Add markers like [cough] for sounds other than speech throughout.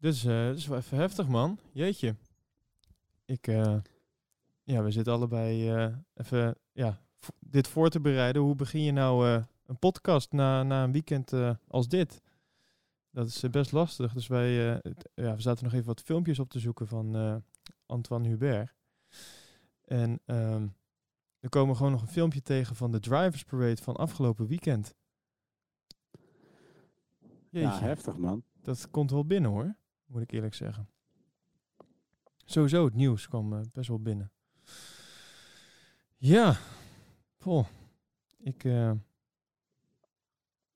Dus eh dat is wel even heftig, man. Jeetje. Ik, eh, ja, we zitten allebei eh, even, ja, dit voor te bereiden. Hoe begin je nou eh, een podcast na, na een weekend eh, als dit? Dat is best lastig. Dus wij, eh, ja, we zaten nog even wat filmpjes op te zoeken van eh, Antoine Hubert. En ehm er komen gewoon nog een filmpje tegen van de Drivers Parade van afgelopen weekend. Jeetje. Ja, heftig man. Dat komt wel binnen hoor, moet ik eerlijk zeggen. Sowieso, het nieuws kwam eh, best wel binnen. Ja, Poh. Ik, eh,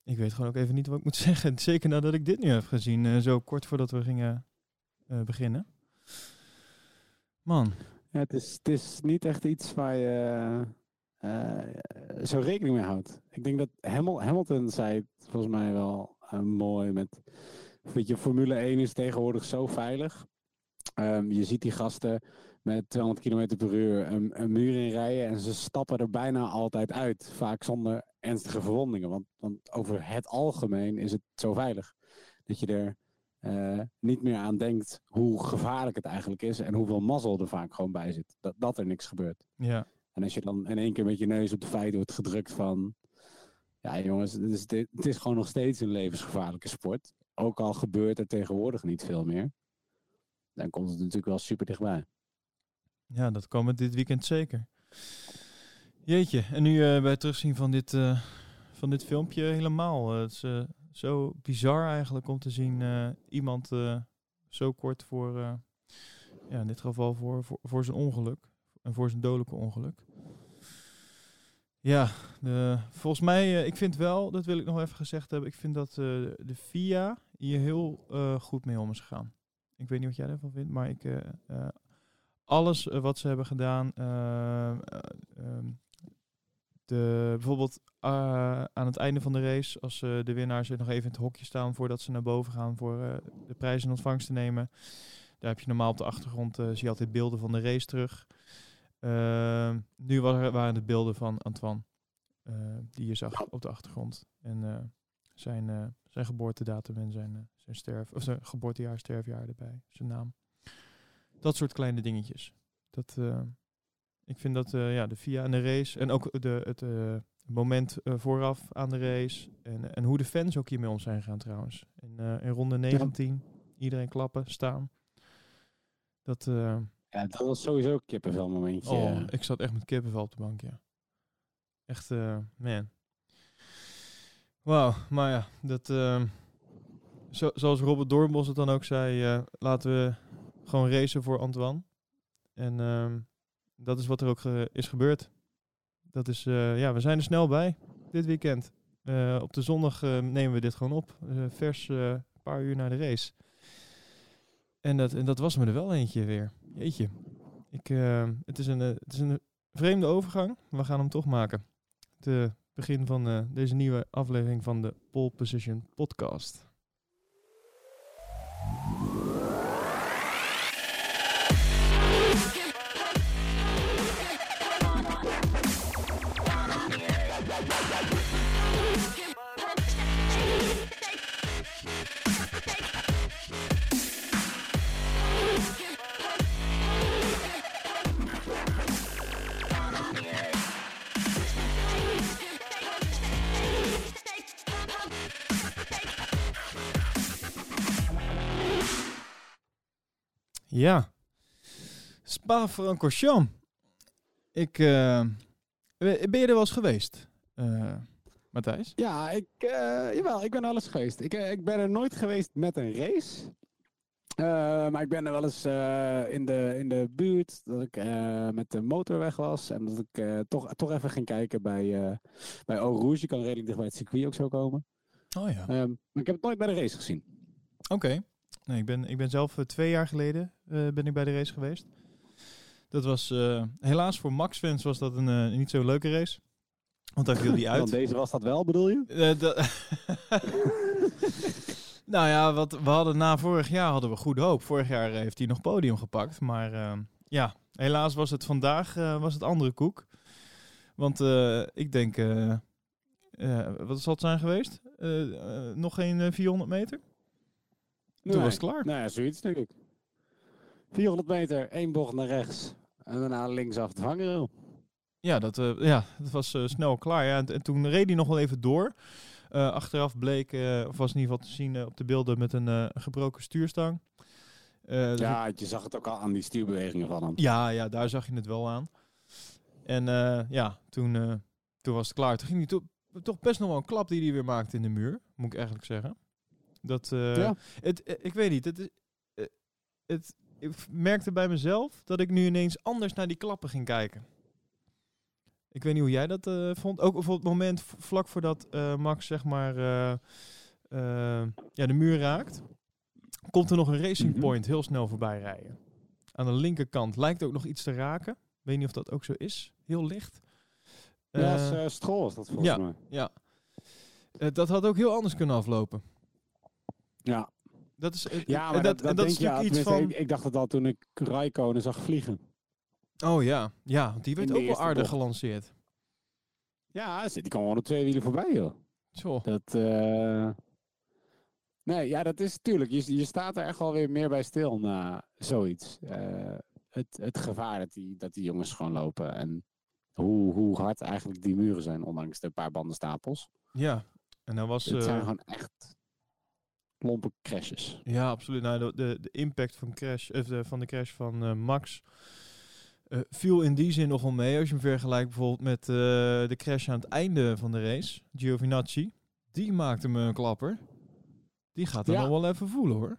ik weet gewoon ook even niet wat ik moet [laughs] zeggen. Zeker nadat ik dit nu heb gezien, eh, zo kort voordat we gingen beginnen. Man, Ja, het, is, het is niet echt iets waar je zo rekening mee houdt. Ik denk dat Hamil- Hamilton zei het volgens mij wel mooi met... Weet je, Formule 1 is tegenwoordig zo veilig. Ehm, je ziet die gasten met 200 km per uur een, een muur in rijden en ze stappen er bijna altijd uit. Vaak zonder ernstige verwondingen. Want, want over het algemeen is het zo veilig. Dat je er eh, niet meer aan denkt hoe gevaarlijk het eigenlijk is en hoeveel mazzel er vaak gewoon bij zit. Dat, dat er niks gebeurt. ja. En als je dan in één keer met je neus op de feiten wordt gedrukt van... Ja jongens, het is, het is gewoon nog steeds een levensgevaarlijke sport. Ook al gebeurt er tegenwoordig niet veel meer. Dan komt het natuurlijk wel super dichtbij. Ja, dat het dit weekend zeker. Jeetje, en nu eh, bij het terugzien van dit, eh, van dit filmpje helemaal. eh, het is zo bizar eigenlijk om te zien iemand zo kort voor, ja, in dit geval voor, voor, voor zijn ongeluk. En voor zijn dodelijke ongeluk. Ja, volgens mij, eh, ik vind wel, dat wil ik nog even gezegd hebben, ik vind dat eh, de FIA hier heel eh, goed mee om is gegaan. Ik weet niet wat jij ervan vindt, maar ik, alles wat ze hebben gedaan. eh, eh, ehm, de, bijvoorbeeld aan het einde van de race, als de winnaars nog even in het hokje staan voordat ze naar boven gaan voor de prijs in ontvangst te nemen. Daar heb je normaal op de achtergrond, zie je altijd beelden van de race terug. Ehm, nu wa- waren het beelden van Antoine, eh, die je zag op de achtergrond. En eh, zijn, eh, zijn geboortedatum en zijn, zijn, sterf, of zijn geboortejaar, sterfjaar erbij, zijn naam. Dat soort kleine dingetjes. Dat, ik vind dat ja, de VIA en de race en ook de, het moment vooraf aan de race en, en hoe de fans ook hiermee om zijn gegaan trouwens. In, in ronde 19, iedereen klappen, staan. Dat, Ja, dat was sowieso een kippenvel momentje. oh, ik zat echt met kippenvel op de bank, ja. Echt, eh, man. Wauw, maar ja, dat, eh, zo, zoals Robert Doornbos het dan ook zei, eh, laten we gewoon racen voor Antoine. En ehm, dat is wat er ook ge- is gebeurd. Dat is, eh, ja, we zijn er snel bij dit weekend. Op de zondag nemen we dit gewoon op. Vers, een paar uur na de race. En dat, en dat was me er wel eentje weer. Jeetje. Ik, eh, het, is een, eh, het is een vreemde overgang. maar We gaan hem toch maken. Het begin van eh, deze nieuwe aflevering van de Pole Position podcast. Ja. Spa-Francorchamps. Ik, eh, ben je er wel eens geweest, eh, Matthijs? Ja, ik, eh, jawel, ik ben alles geweest. Ik, ik ben er nooit geweest met een race. Maar ik ben er wel eens in, de, in de buurt dat ik met de motor weg was. En dat ik toch, toch even ging kijken bij, uh, bij Eau Rouge. Je kan redelijk dicht bij het circuit ook zo komen. Oh ja. Um, maar ik heb het nooit bij de race gezien. Oké. Okay. Nee, ik, ben, ik ben zelf uh, twee jaar geleden uh, ben ik bij de race geweest. Dat was uh, helaas voor Max-fans was dat een, een niet zo leuke race. Want daar viel die [laughs] uit. Want deze was dat wel, bedoel je? [laughs] nou ja, wat, we hadden na vorig jaar hadden we goede hoop. Vorig jaar heeft hij nog podium gepakt. Maar uh, ja, helaas was het vandaag uh, was het andere koek. Want uh, ik denk, wat zal het zijn geweest? nog geen 400 meter? Toen was het klaar. Nou ja, zoiets denk ik. 400 meter, één bocht naar rechts. En daarna linksaf het vangrail. Ja, dat, eh, ja, dat was eh, snel klaar. Ja. En, en toen reed hij nog wel even door. Eh, achteraf bleek, of was in ieder geval te zien op de beelden met een gebroken stuurstang. Eh, dus Ja, je zag het ook al aan die stuurbewegingen van hem. Ja, ja, daar zag je het wel aan. En ja, toen, toen was het klaar. Toen ging hij to- toch best nog wel een klap die hij weer maakte in de muur, moet ik eigenlijk zeggen. Dat, eh, Ja. het, eh, ik weet niet, het, is- eh, het, ik merkte bij mezelf dat ik nu ineens anders naar die klappen ging kijken. Ik weet niet hoe jij dat vond. Ook op het moment vlak voordat eh, Max zeg maar ja, de muur raakt, komt er nog een Racing Mhm. Point heel snel voorbij rijden. Aan de linkerkant lijkt ook nog iets te raken. Weet niet of dat ook zo is. Heel licht. Ja, Stroll was dat volgens ja. mij. ja. Eh, dat had ook heel anders kunnen aflopen. Ja, Dat is, eh, ja en maar dat, dat, dat denk is natuurlijk iets van... ik, ik dacht het al toen ik Raikkonen zag vliegen. Oh ja, ja, die werd ook wel aardig gelanceerd. Ja, die kwam gewoon op twee wielen voorbij, joh. Zo. Dat, eh, Nee, ja, dat is natuurlijk. Je, je staat er echt wel weer meer bij stil na zoiets. Eh, het, het gevaar dat die, dat die jongens gewoon lopen. En hoe, hoe hard eigenlijk die muren zijn, ondanks de paar bandenstapels. Ja, en dan was... Het zijn eh, gewoon echt lompe crashes. Ja, absoluut. Nou, de, de, de impact van, crash, of de, van de crash van eh, Max eh, viel in die zin nogal mee. Als je hem vergelijkt bijvoorbeeld met eh, de crash aan het einde van de race. Giovinazzi, die maakte me een klapper. Die gaat er Ja. nog wel even voelen hoor.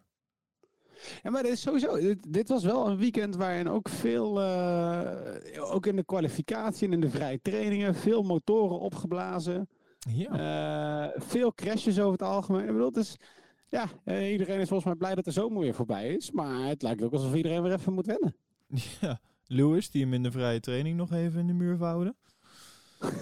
Ja, maar dit is sowieso. Dit, dit was wel een weekend waarin ook veel, eh, ook in de kwalificatie en in de vrije trainingen, veel motoren opgeblazen. Ja, Eh, veel crashes over het algemeen. Ik bedoel, het is, ja, eh, iedereen is volgens mij blij dat de zomer weer voorbij is. Maar het lijkt ook alsof iedereen weer even moet wennen. [laughs] ja. Lewis, die hem in de vrije training nog even in de muur vouwde. [laughs]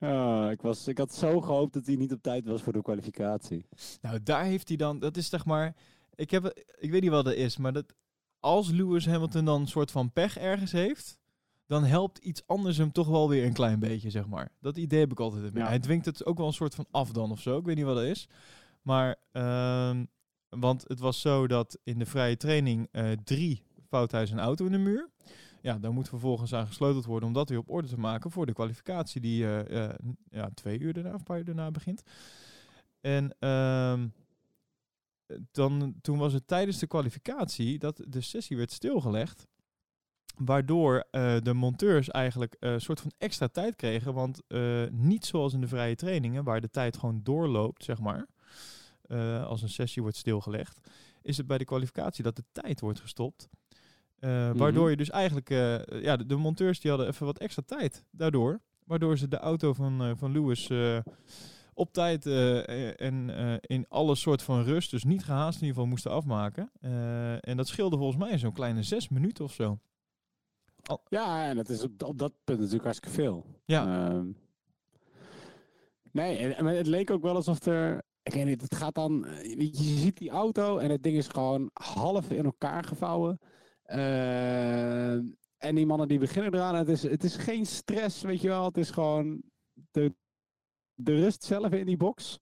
oh, ik, was, ik had zo gehoopt dat hij niet op tijd was voor de kwalificatie. Nou, daar heeft hij dan, dat is zeg maar, ik, heb, ik weet niet wat dat is, maar dat, als Lewis Hamilton dan een soort van pech ergens heeft, dan helpt iets anders hem toch wel weer een klein beetje, zeg maar. Dat idee heb ik altijd. Ja. Hij dwingt het ook wel een soort van af dan of zo, ik weet niet wat dat is. Maar, ehm, want het was zo dat in de vrije training eh, drie fout hij zijn auto in de muur. Ja, daar moet vervolgens aan gesleuteld worden om dat weer op orde te maken voor de kwalificatie die eh, eh, ja, twee uur daarna, of een paar uur daarna begint. En ehm, dan, toen was het tijdens de kwalificatie dat de sessie werd stilgelegd. Waardoor de monteurs eigenlijk een soort van extra tijd kregen. Want niet zoals in de vrije trainingen, waar de tijd gewoon doorloopt, zeg maar. Eh, als een sessie wordt stilgelegd. Is het bij de kwalificatie dat de tijd wordt gestopt. Eh, Waardoor je dus eigenlijk, eh, ja, de, de monteurs die hadden even wat extra tijd daardoor. Waardoor ze de auto van, van Lewis op tijd en in alle soort van rust, dus niet gehaast in ieder geval, moesten afmaken. En dat scheelde volgens mij zo'n kleine zes minuten of zo. Ja, en dat is op, op dat punt natuurlijk hartstikke veel. Ja, Ehm, nee, en het leek ook wel alsof er. Ik weet niet, het gaat dan. eh, Je, ziet die auto en het ding is gewoon half in elkaar gevouwen. Ehm, en die mannen die beginnen eraan. Het is, het is geen stress, weet je wel. Het is gewoon de, de rust zelf in die box.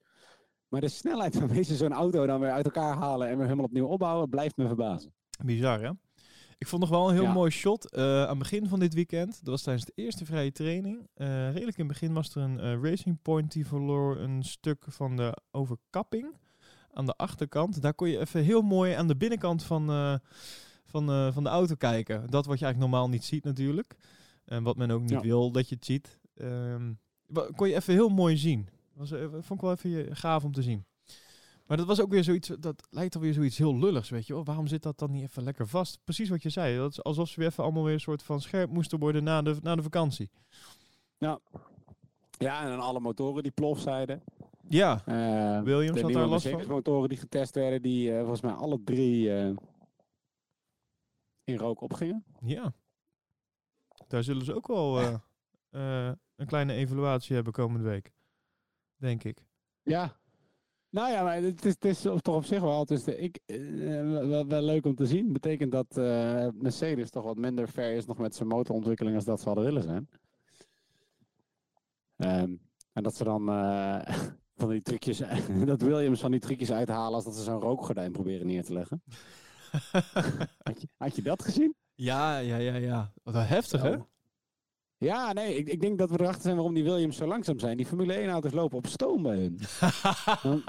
Maar de snelheid waarmee ze zo'n auto dan weer uit elkaar halen en weer helemaal opnieuw opbouwen, blijft me verbazen. bizar hè? Ik vond nog wel een heel Ja. mooi shot eh, aan het begin van dit weekend. Dat was tijdens de eerste vrije training. Eh, redelijk in het begin was er een eh, Racing Point die verloor een stuk van de overkapping aan de achterkant. Daar kon je even heel mooi aan de binnenkant van, van, van de auto kijken. Dat wat je eigenlijk normaal niet ziet natuurlijk. En wat men ook niet Ja. wil dat je het ziet. Ehm, kon je even heel mooi zien. Was, vond ik wel even gaaf om te zien. Maar dat was ook weer zoiets, dat lijkt alweer zoiets heel lulligs, weet je wel. Waarom zit dat dan niet even lekker vast? Precies wat je zei, dat is alsof ze weer even allemaal weer een soort van scherp moesten worden na de, na de vakantie. Ja, en dan alle motoren die plof zeiden. Ja, Eh, Williams de had daar last van. Mercedes-motoren die getest werden, die eh, volgens mij alle drie eh, in rook opgingen. ja. Daar zullen ze ook wel een kleine evaluatie hebben komende week. Denk ik. Ja. Nou ja, maar het is, het is toch op zich wel, de, ik, eh, wel, leuk om te zien. Betekent dat eh, Mercedes toch wat minder ver is nog met zijn motorontwikkeling als dat ze hadden willen zijn. Ehm, en dat ze dan, eh, [laughs] van die trucjes, [laughs] dat Williams van die trucjes uithalen als dat ze zo'n rookgordijn proberen neer te leggen. [laughs] had, je, had je dat gezien? ja, ja, ja, ja. Wat heftig, hè? Ja, nee, ik, ik denk dat we erachter zijn waarom die Williams zo langzaam zijn. Die Formule 1 auto's lopen op stoom bij hun. [laughs]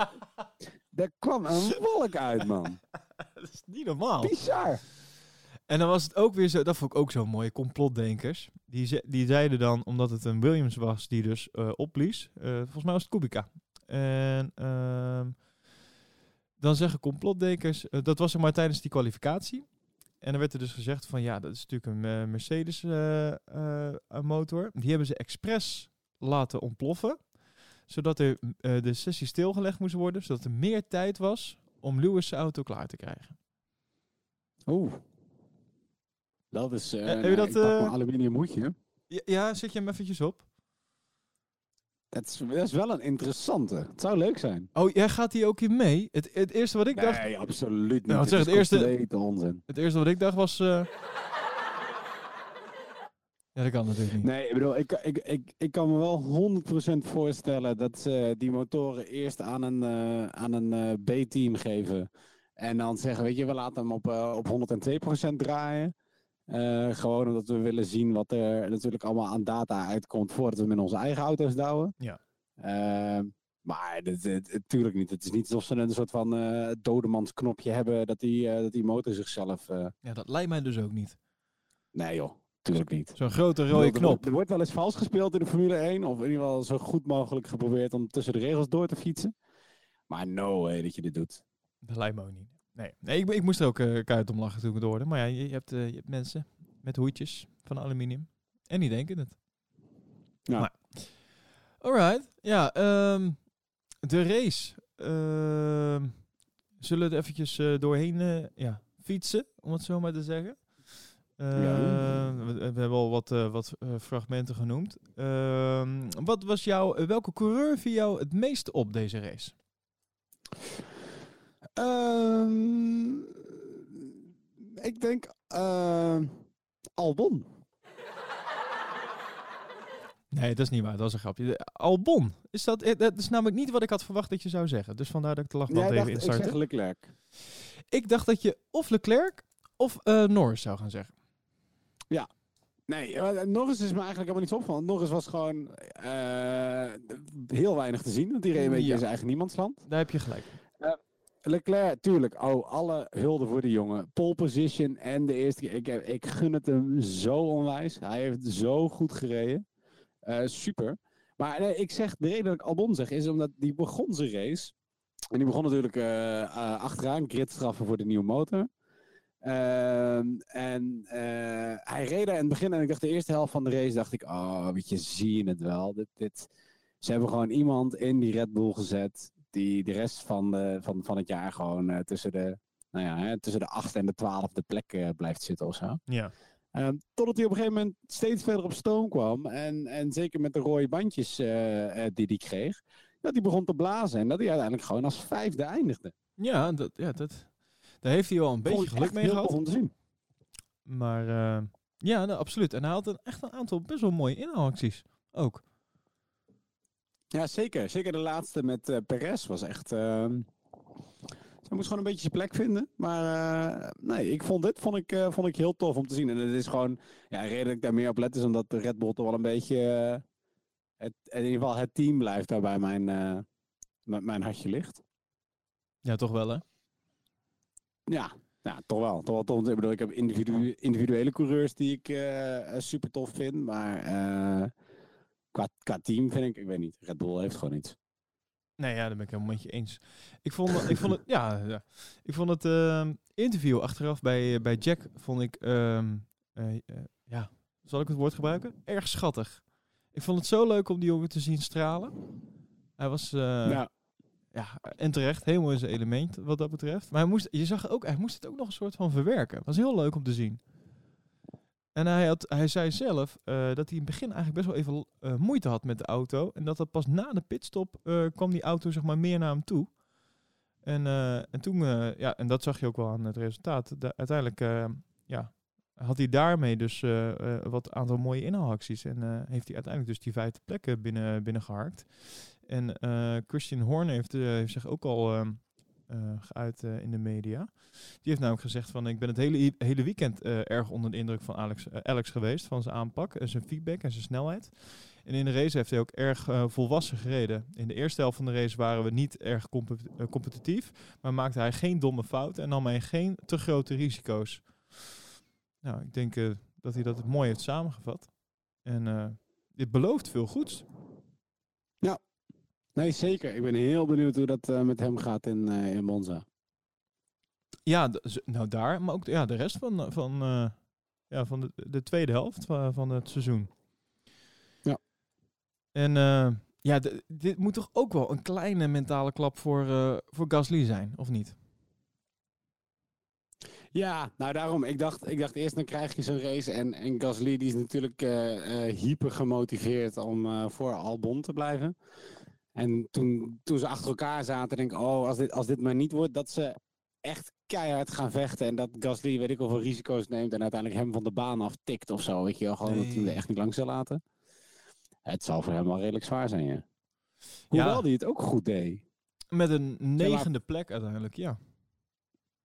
Daar kwam een wolk uit, man. [laughs] dat is niet normaal. Bizar. En dan was het ook weer zo, dat vond ik ook zo mooi, complotdenkers. Die, ze- die zeiden dan, omdat het een Williams was die dus opblies, eh, volgens mij was het Kubica. En ehm, dan zeggen complotdenkers, eh, dat was er maar tijdens die kwalificatie. En dan werd er dus gezegd van ja, dat is natuurlijk een eh, Mercedes eh, eh, motor. Die hebben ze expres laten ontploffen, zodat er de sessie stilgelegd moest worden, zodat er meer tijd was om Lewis' auto klaar te krijgen. Oeh. Dat is. heb nou, je dat, ik pak mijn aluminium hoedje. Ja, ja zet je hem eventjes op. Dat is, dat is wel een interessante. Het zou leuk zijn. Oh, jij gaat hier ook in mee? Het, het eerste wat ik dacht, Nee, absoluut niet. Nou, Het zeg, het eerste- onzin. het eerste wat ik dacht was. eh, Ja, dat kan natuurlijk niet. Nee, ik bedoel, ik, ik, ik, ik kan me wel 100% voorstellen dat ze die motoren eerst aan een, eh, aan een eh, B-team geven. En dan zeggen, weet je, we laten hem op, op 102% draaien. Eh, gewoon omdat we willen zien wat er natuurlijk allemaal aan data uitkomt voordat we met onze eigen auto's douwen. Ja. Ehm, maar natuurlijk niet. Het is niet alsof ze een soort van eh dodemansknopje hebben dat die, eh, dat die motor zichzelf... eh, Ja, dat lijkt mij dus ook niet. Nee joh, tuurlijk niet. Zo'n grote rode bedoel, knop. Er wordt wel eens vals gespeeld in de Formule 1. Of in ieder geval zo goed mogelijk geprobeerd om tussen de regels door te fietsen. Maar no way dat je dit doet. Dat lijkt me ook niet. Nee, nee ik, ik moest er ook eh keihard om lachen toen ik het hoorde. Maar ja, je, je hebt, eh, je hebt mensen met hoedjes van aluminium. En die denken het. Ja. Maar, alright. Ja, ehm, de race. Ehm, zullen we er eventjes eh, doorheen ja, fietsen, om het zo maar te zeggen. Ja. Ehm, we, we hebben al wat, wat fragmenten genoemd. Wat was jouw, welke coureur viel jou het meeste op deze race? Ehm, ik denk ehm, Albon. Nee, dat is niet waar. Dat is een grapje. Albon. Is dat, eh, dat is namelijk niet wat ik had verwacht dat je zou zeggen. Dus vandaar dat ik de lachband even dacht, ik zeg Leclerc. Ik dacht dat je of Leclerc of eh, Norris zou gaan zeggen. Nee, eh, Norris is me eigenlijk helemaal niet opgevallen. Norris was gewoon heel weinig te zien. Want die reed een beetje Ja. in zijn eigen niemandsland. Daar heb je gelijk. Leclerc, tuurlijk. Oh, alle hulde voor de jongen. Pole position en de eerste keer. Ik, ik gun het hem zo onwijs. Hij heeft zo goed gereden. Eh, super. Maar ik zeg, de reden dat ik Albon zeg, is omdat die begon zijn race. En die begon natuurlijk eh, eh, achteraan, gridstraffen voor de nieuwe motor. Ehm, en hij reed daar in het begin en ik dacht de eerste helft van de race dacht ik, oh, weet je, zie je het wel. Dit, dit, ze hebben gewoon iemand in die Red Bull gezet die de rest van, de, van, van het jaar gewoon eh, tussen, de, nou ja, hè, tussen de achtste en de twaalfde plek eh, blijft zitten of zo. Ja. Ehm, totdat hij op een gegeven moment steeds verder op stoom kwam. En, en zeker met de rode bandjes eh, eh, die hij kreeg. Dat hij begon te blazen. En dat hij uiteindelijk gewoon als vijfde eindigde. Ja, dat, ja dat, daar heeft hij wel een beetje geluk mee gehad. tof om te zien. Maar eh, ja, nou, absoluut. En hij had een, echt een aantal best wel mooie inhaalacties. Ook. Ja, zeker. Zeker de laatste met eh Perez was echt... ehm hij moest gewoon een beetje zijn plek vinden. Maar eh, nee, ik vond dit vond ik, eh, vond ik heel tof om te zien. En het is gewoon... Ja, de reden dat ik daar meer op let is omdat de Red Bull toch wel een beetje... het, in ieder geval het team blijft daar bij mijn, mijn, hartje ligt. Ja, toch wel hè? Ja, ja toch wel. Toch wel tof. Ik bedoel, ik heb individu individuele coureurs die ik super tof vind. Maar qua, qua team vind ik... Ik weet niet. Red Bull heeft gewoon iets. Nee, ja, daar ben ik helemaal met je eens. Ik vond, ik vond [laughs] het, ja, ja, ik vond het ehm, interview achteraf bij, bij Jack, vond ik, ehm, eh, eh, ja, zal ik het woord gebruiken? Erg schattig. Ik vond het zo leuk om die jongen te zien stralen. Hij was, eh, ja. ja, en terecht, helemaal in zijn element wat dat betreft. Maar hij moest, je zag ook, hij moest het ook nog een soort van verwerken. Het was heel leuk om te zien. En hij, had, hij zei zelf eh, dat hij in het begin eigenlijk best wel even eh, moeite had met de auto. En dat dat pas na de pitstop eh, kwam die auto zeg maar meer naar hem toe. En, en toen, ja, en dat zag je ook wel aan het resultaat. Uiteindelijk ja, had hij daarmee dus wat aantal mooie inhaalacties. En heeft hij uiteindelijk dus die vijfde plekken binnen, binnengeharkt. En eh, Christian Horner heeft, heeft zich ook al geuit eh, in de media. Die heeft namelijk gezegd van ik ben het hele, hele weekend eh, erg onder de indruk van Alex, eh, Alex geweest. Van zijn aanpak en zijn feedback en zijn snelheid. En in de race heeft hij ook erg eh, volwassen gereden. In de eerste helft van de race waren we niet erg compet- eh, competitief. Maar maakte hij geen domme fouten en nam hij geen te grote risico's. Nou, ik denk eh, dat hij dat mooi heeft samengevat. En eh, dit belooft veel goeds. Nee, zeker. Ik ben heel benieuwd hoe dat eh, met hem gaat in, eh, in Monza. Ja, nou daar, maar ook de, ja, de rest van, van, eh, ja, van de, de tweede helft van, van het seizoen. Ja. En ja, dit moet toch ook wel een kleine mentale klap voor, voor Gasly zijn, of niet? Ja, nou daarom. Ik dacht, ik dacht eerst dan krijg je zo'n race. En, en Gasly die is natuurlijk hyper gemotiveerd om voor Albon te blijven. En toen, toen ze achter elkaar zaten, denk ik, oh, als dit, als dit maar niet wordt, dat ze echt keihard gaan vechten. En dat Gasly, weet ik hoeveel risico's neemt en uiteindelijk hem van de baan aftikt of zo. Weet je wel, gewoon dat hij hem er echt niet langs zal laten. Het zal voor hem wel redelijk zwaar zijn, ja. Ja. Hoewel hij het ook goed deed. Met een negende plek uiteindelijk, ja.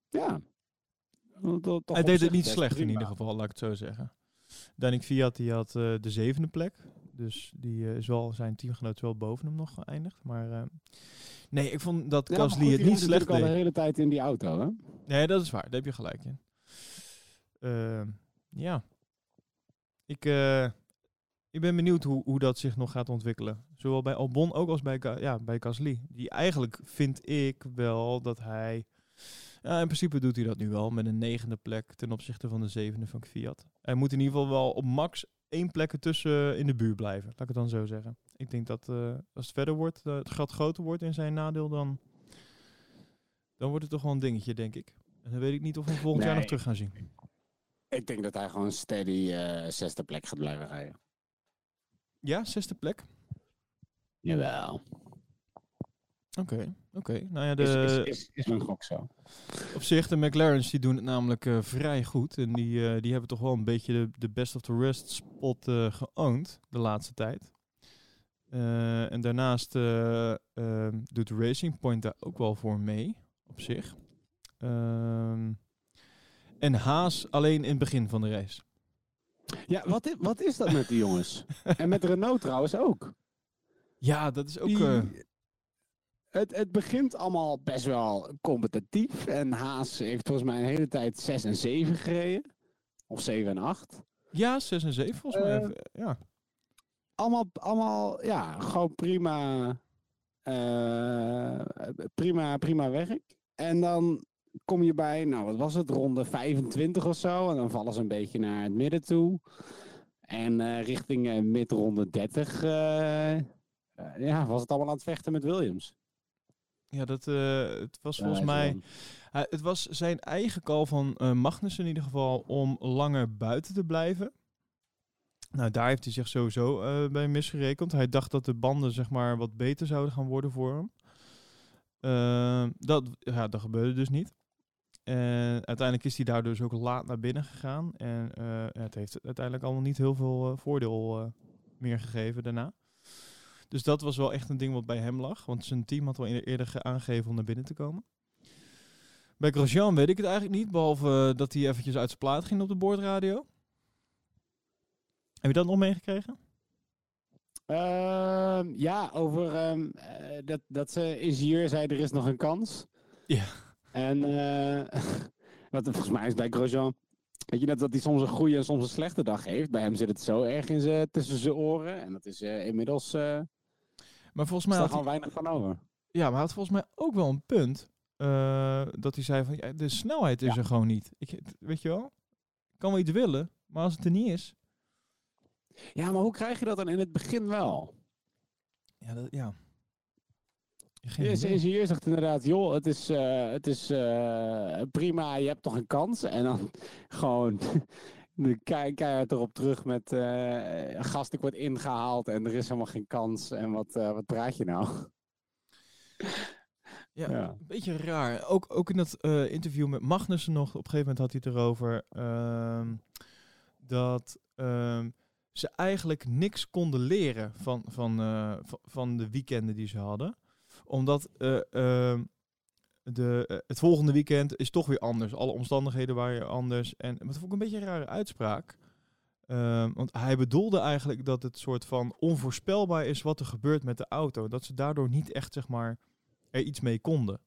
Ja. Toch Hij deed het niet slecht in ieder geval, laat ik het zo zeggen. Danik Fiat die had eh, de zevende plek. Dus die eh, is wel, zijn teamgenoot wel boven hem nog geëindigd. Maar eh, nee, ik vond dat Ja, Gasly het niet slecht natuurlijk al deed. de hele tijd in die auto, hè? Nee, dat is waar. Daar heb je gelijk in. Ehm, ja. Ik, eh, ik ben benieuwd hoe, hoe dat zich nog gaat ontwikkelen. Zowel bij Albon ook als bij, ja, bij Gasly. Die eigenlijk vind ik wel dat hij... Ja, in principe doet hij dat nu wel met een negende plek ten opzichte van de zevende van Fiat. Hij moet in ieder geval wel op max één plek tussen in de buurt blijven. Laat ik het dan zo zeggen. Ik denk dat eh, als het verder wordt, eh, het gat groter wordt in zijn nadeel, dan, dan wordt het toch wel een dingetje, denk ik. En dan weet ik niet of we hem volgend jaar nog terug gaan zien. Ik denk dat hij gewoon steady eh zesde plek gaat blijven rijden. Ja, zesde plek. Jawel. Oké, oké. Nou ja, de, is, is, is mijn gok zo. op zich, de McLaren's die doen het namelijk eh, vrij goed. En die, eh, die hebben toch wel een beetje de, de best of the rest spot eh geowned de laatste tijd. En daarnaast doet Racing Point daar ook wel voor mee, op zich. Ehm, en Haas alleen in het begin van de race. Ja, wat is, wat is dat met die jongens? [laughs] en met Renault trouwens ook. Ja, dat is ook... Die- het, het begint allemaal best wel competitief. En Haas heeft volgens mij een hele tijd 6 en 7 gereden. Of 7 en 8. ja, 6 en 7 volgens mij. Eh, Ja. Allemaal, allemaal ja, gewoon prima, eh, prima, prima werk. En dan kom je bij, nou wat was het, ronde 25 of zo. En dan vallen ze een beetje naar het midden toe. En eh, richting eh, midronde 30 eh, eh, ja, was het allemaal aan het vechten met Williams. Ja, dat, eh, het was volgens Ja, mij... het was zijn eigen call van eh Magnussen in ieder geval om langer buiten te blijven. Nou, daar heeft hij zich sowieso eh, bij misgerekend. Hij dacht dat de banden zeg maar wat beter zouden gaan worden voor hem. Eh, dat, ja, dat gebeurde dus niet. En uiteindelijk is hij daardoor dus ook laat naar binnen gegaan. En het heeft uiteindelijk allemaal niet heel veel voordeel meer gegeven daarna. Dus dat was wel echt een ding wat bij hem lag. Want zijn team had wel eerder, eerder ge- aangegeven om naar binnen te komen. Bij Grosjean weet ik het eigenlijk niet, behalve eh, dat hij eventjes uit zijn plaat ging op de boordradio. Heb je dat nog meegekregen? Ehm, ja, over ehm, eh, dat, dat ze ingenieur zei er is nog een kans. Ja. En eh, [laughs] wat volgens mij is bij Grosjean. Weet je net dat hij soms een goede en soms een slechte dag heeft. Bij hem zit het zo erg in tussen zijn oren. En dat is inmiddels Maar volgens mij daar gewoon weinig van over. ja, maar hij had volgens mij ook wel een punt. eh, dat hij zei van, ja, de snelheid is Ja. er gewoon niet. Ik, weet je wel? Ik kan wel iets willen, maar als het er niet is... Ja, maar hoe krijg je dat dan in het begin wel? Ja, dat, ja. De ingenieur zegt inderdaad, joh, het is, eh, het is eh, prima, je hebt toch een kans. En dan [laughs] gewoon de kei- keihard erop terug met eh gast, ik word ingehaald en er is helemaal geen kans. En wat, eh, wat praat je nou? [laughs] Ja, Ja. een beetje raar. Ook, ook in dat eh, interview met Magnussen nog, op een gegeven moment had hij het erover ehm, dat ehm, ze eigenlijk niks konden leren van, van, van, de weekenden die ze hadden. Omdat eh, ehm, de, eh, het volgende weekend is toch weer anders. Alle omstandigheden waren anders. En dat vond ik een beetje een rare uitspraak. Ehm, want hij bedoelde eigenlijk dat het soort van onvoorspelbaar is wat er gebeurt met de auto. Dat ze daardoor niet echt, zeg maar, er iets mee konden.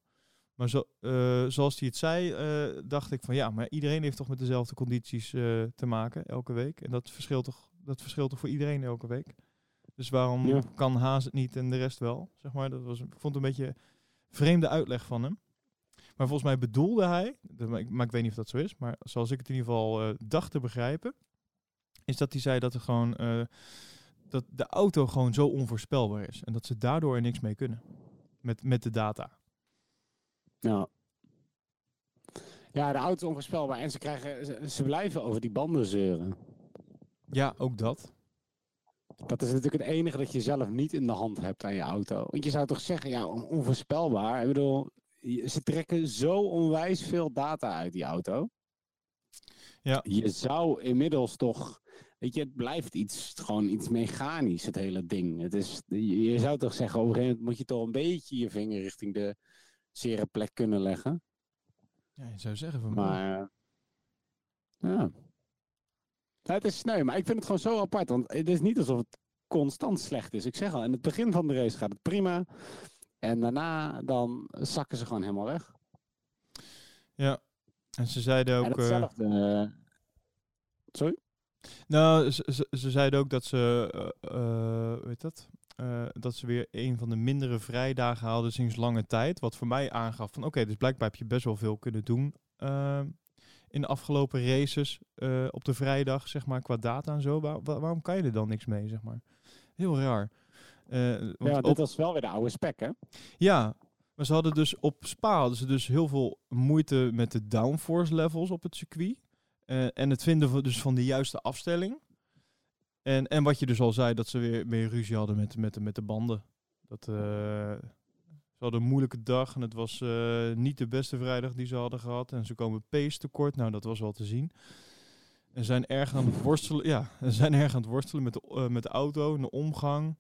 Maar zo, eh, zoals hij het zei, eh, dacht ik van ja, maar iedereen heeft toch met dezelfde condities te maken elke week. En dat verschilt toch, dat verschilt toch voor iedereen elke week. Dus waarom Ja. kan Haas het niet en de rest wel? Zeg maar, dat was, ik vond het een beetje vreemde uitleg van hem. Maar volgens mij bedoelde hij, maar ik, weet niet of dat zo is, maar zoals ik het in ieder geval eh, dacht te begrijpen, is dat hij zei dat er gewoon eh, dat de auto gewoon zo onvoorspelbaar is en dat ze daardoor er niks mee kunnen met, met de data. Ja. Ja, de auto is onvoorspelbaar. En ze, krijgen, ze, ze blijven over die banden zeuren. Ja, ook dat. Dat is natuurlijk het enige dat je zelf niet in de hand hebt aan je auto. Want je zou toch zeggen, ja, on- onvoorspelbaar. Ik bedoel, ze trekken zo onwijs veel data uit die auto. Ja. Je zou inmiddels toch, weet je, het blijft iets, gewoon iets mechanisch, het hele ding. Het is, je, zou toch zeggen, op een gegeven moment moet je toch een beetje je vinger richting de zere plek kunnen leggen. Ja, je zou zeggen van. Maar, ja. Ja, Het is sneu, maar ik vind het gewoon zo apart. Want het is niet alsof het constant slecht is. Ik zeg al, in het begin van de race gaat het prima. En daarna dan zakken ze gewoon helemaal weg. Ja. En ze zeiden en ook. eh, hetzelfde. eh, sorry? nou, ze, ze, ze zeiden ook dat ze. eh, eh, weet dat? Dat ze weer een van de mindere vrijdagen hadden sinds lange tijd. Wat voor mij aangaf van oké, dus blijkbaar heb je best wel veel kunnen doen. in de afgelopen races op de vrijdag, zeg maar, qua data en zo. Waar- waar- waarom kan je er dan niks mee, zeg maar? Heel raar. Eh, want Ja, op- dit was wel weer de oude spec, hè? Ja, maar ze hadden dus op Spa hadden ze dus heel veel moeite met de downforce levels op het circuit. Eh, en het vinden van, dus van de juiste afstelling. En, en wat je dus al zei, dat ze weer, weer ruzie hadden met, met, de- met de banden. Dat, eh, ze hadden een moeilijke dag en het was niet de beste vrijdag die ze hadden gehad. En ze komen pace tekort, nou dat was wel te zien. En zijn erg aan het worstelen, ja, [laughs] ze zijn erg aan het worstelen met de, met de auto en de omgang.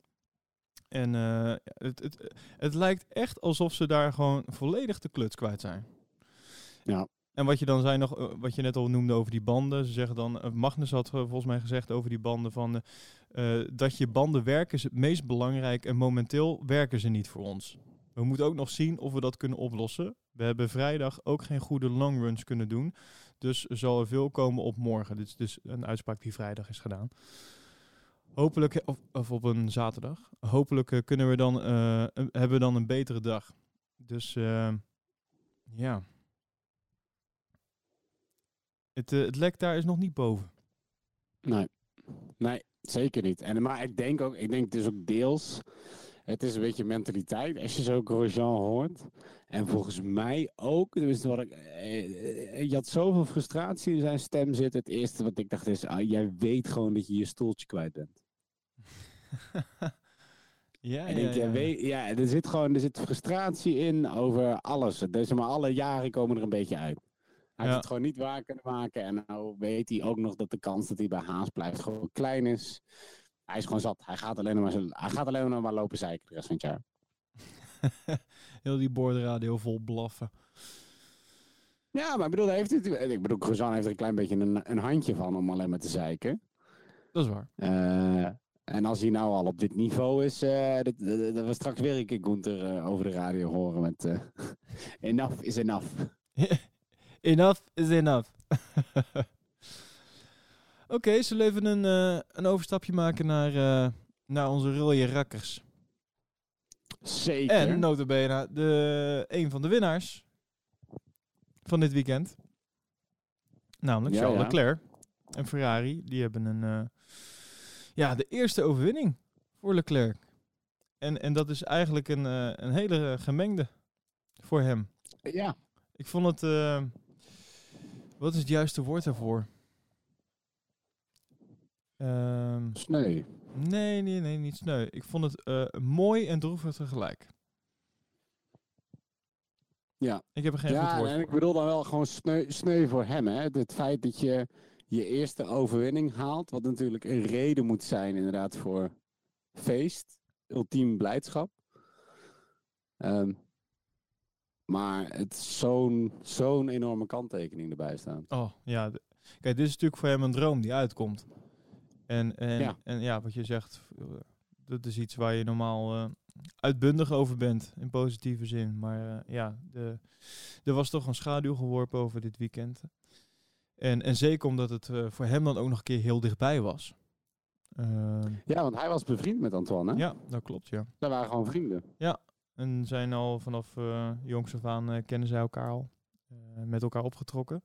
En eh, het, het, het lijkt echt alsof ze daar gewoon volledig de kluts kwijt zijn. Ja. En wat je dan zei nog, eh, wat je net al noemde over die banden. Ze zeggen dan, eh, Magnus had volgens mij gezegd over die banden van dat je banden werken is het meest belangrijk en momenteel werken ze niet voor ons. We moeten ook nog zien of we dat kunnen oplossen. We hebben vrijdag ook geen goede longruns kunnen doen. Dus er zal er veel komen op morgen. Dit is dus een uitspraak die vrijdag is gedaan. Hopelijk, of, op een zaterdag. Hopelijk eh, kunnen we dan, eh, hebben we dan een betere dag. Dus eh, ja. Het, het lek daar is nog niet boven. Nee. Nee, zeker niet. En, maar ik denk ook, ik denk het is ook deels, het is een beetje mentaliteit. Als je zo Grosjean hoort. En volgens mij ook, tenminste wat ik, je had zoveel frustratie in zijn stem zitten. Het eerste wat ik dacht is, ah, jij weet gewoon dat je je stoeltje kwijt bent. [laughs] ja, En ik, ja, weet, ja, er zit gewoon er zit frustratie in over alles. Dus maar alle jaren komen er een beetje uit. Hij Ja. heeft het gewoon niet waar kunnen maken. En nou weet hij ook nog dat de kans dat hij bij Haas blijft gewoon klein is. Hij is gewoon zat. Hij gaat alleen maar, hij gaat alleen nog maar lopen zeiken de rest van het jaar. [laughs] Heel die boordradio vol blaffen. Ja, maar ik bedoel, hij heeft het, ik bedoel, heeft er een klein beetje een, een handje van om alleen maar te zeiken. Dat is waar. Eh, en als hij nou al op dit niveau is, eh dat, dat, dat we straks weer een keer Gunther eh, over de radio horen met eh, [laughs] enough is enough. [laughs] enough is enough. [laughs] Oké, zullen we even een, een overstapje maken naar, naar onze rode rakkers. Zeker. En notabene de, een van de winnaars van dit weekend. Namelijk Ja, Charles ja. Leclerc en Ferrari. Die hebben een, ja, de eerste overwinning voor Leclerc. En, en dat is eigenlijk een, eh, een hele gemengde voor hem. Ja, Ik vond het. eh, wat is het juiste woord daarvoor? Ehm, sneu. nee, nee, nee, niet sneu. Ik vond het eh, mooi en droevig tegelijk. Ja. Ik heb er geen goed Ja, woord en voor. ik bedoel dan wel gewoon sneu, sneu voor hem. Hè? Het feit dat je je eerste overwinning haalt. Wat natuurlijk een reden moet zijn inderdaad voor feest. Ultiem blijdschap. Ehm, maar het zo'n zo'n enorme kanttekening erbij staan. Oh, ja. Kijk, dit is natuurlijk voor hem een droom die uitkomt. En, en, Ja. en ja, wat je zegt, eh, dat is iets waar je normaal eh, uitbundig over bent, in positieve zin. Maar eh, ja, de, er was toch een schaduw geworpen over dit weekend. En, en zeker omdat het eh, voor hem dan ook nog een keer heel dichtbij was. Ehm, Ja, want hij was bevriend met Antoine. Hè? ja, dat klopt, ja. Zij waren gewoon vrienden. En zijn al vanaf eh jongs af aan eh, kennen zij elkaar al. met elkaar opgetrokken.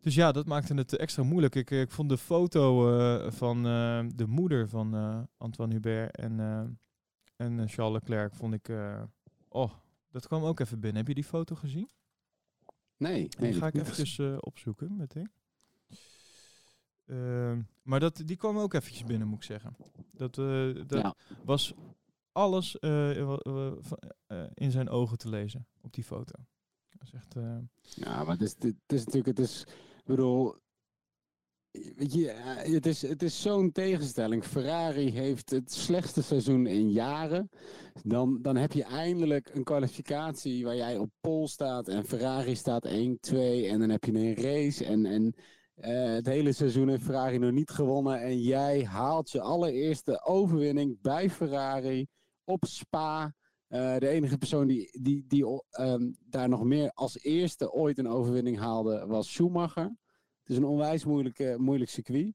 Dus ja, dat maakte het extra moeilijk. Ik, ik vond de foto van de moeder van Antoine Hubert en, en Charles Leclerc, vond ik... oh, dat kwam ook even binnen. Heb je die foto gezien? Nee, Die nee ga ik eventjes eh, opzoeken meteen. Ehm, maar dat, die kwam ook eventjes binnen, moet ik zeggen. Dat, eh, dat Ja. was alles eh, in zijn ogen te lezen op die foto. Dat is echt... Ja, maar het is, het is natuurlijk, het is, ik bedoel, eh, het is, het is zo'n tegenstelling. Ferrari heeft het slechtste seizoen in jaren. Dan, dan heb je eindelijk een kwalificatie waar jij op pol staat en Ferrari staat 1, 2 en dan heb je een race en, en eh, het hele seizoen heeft Ferrari nog niet gewonnen en jij haalt je allereerste overwinning bij Ferrari op Spa. Eh, de enige persoon die, die, die ehm, daar nog meer als eerste ooit een overwinning haalde was Schumacher. Het is een onwijs moeilijke, moeilijk circuit.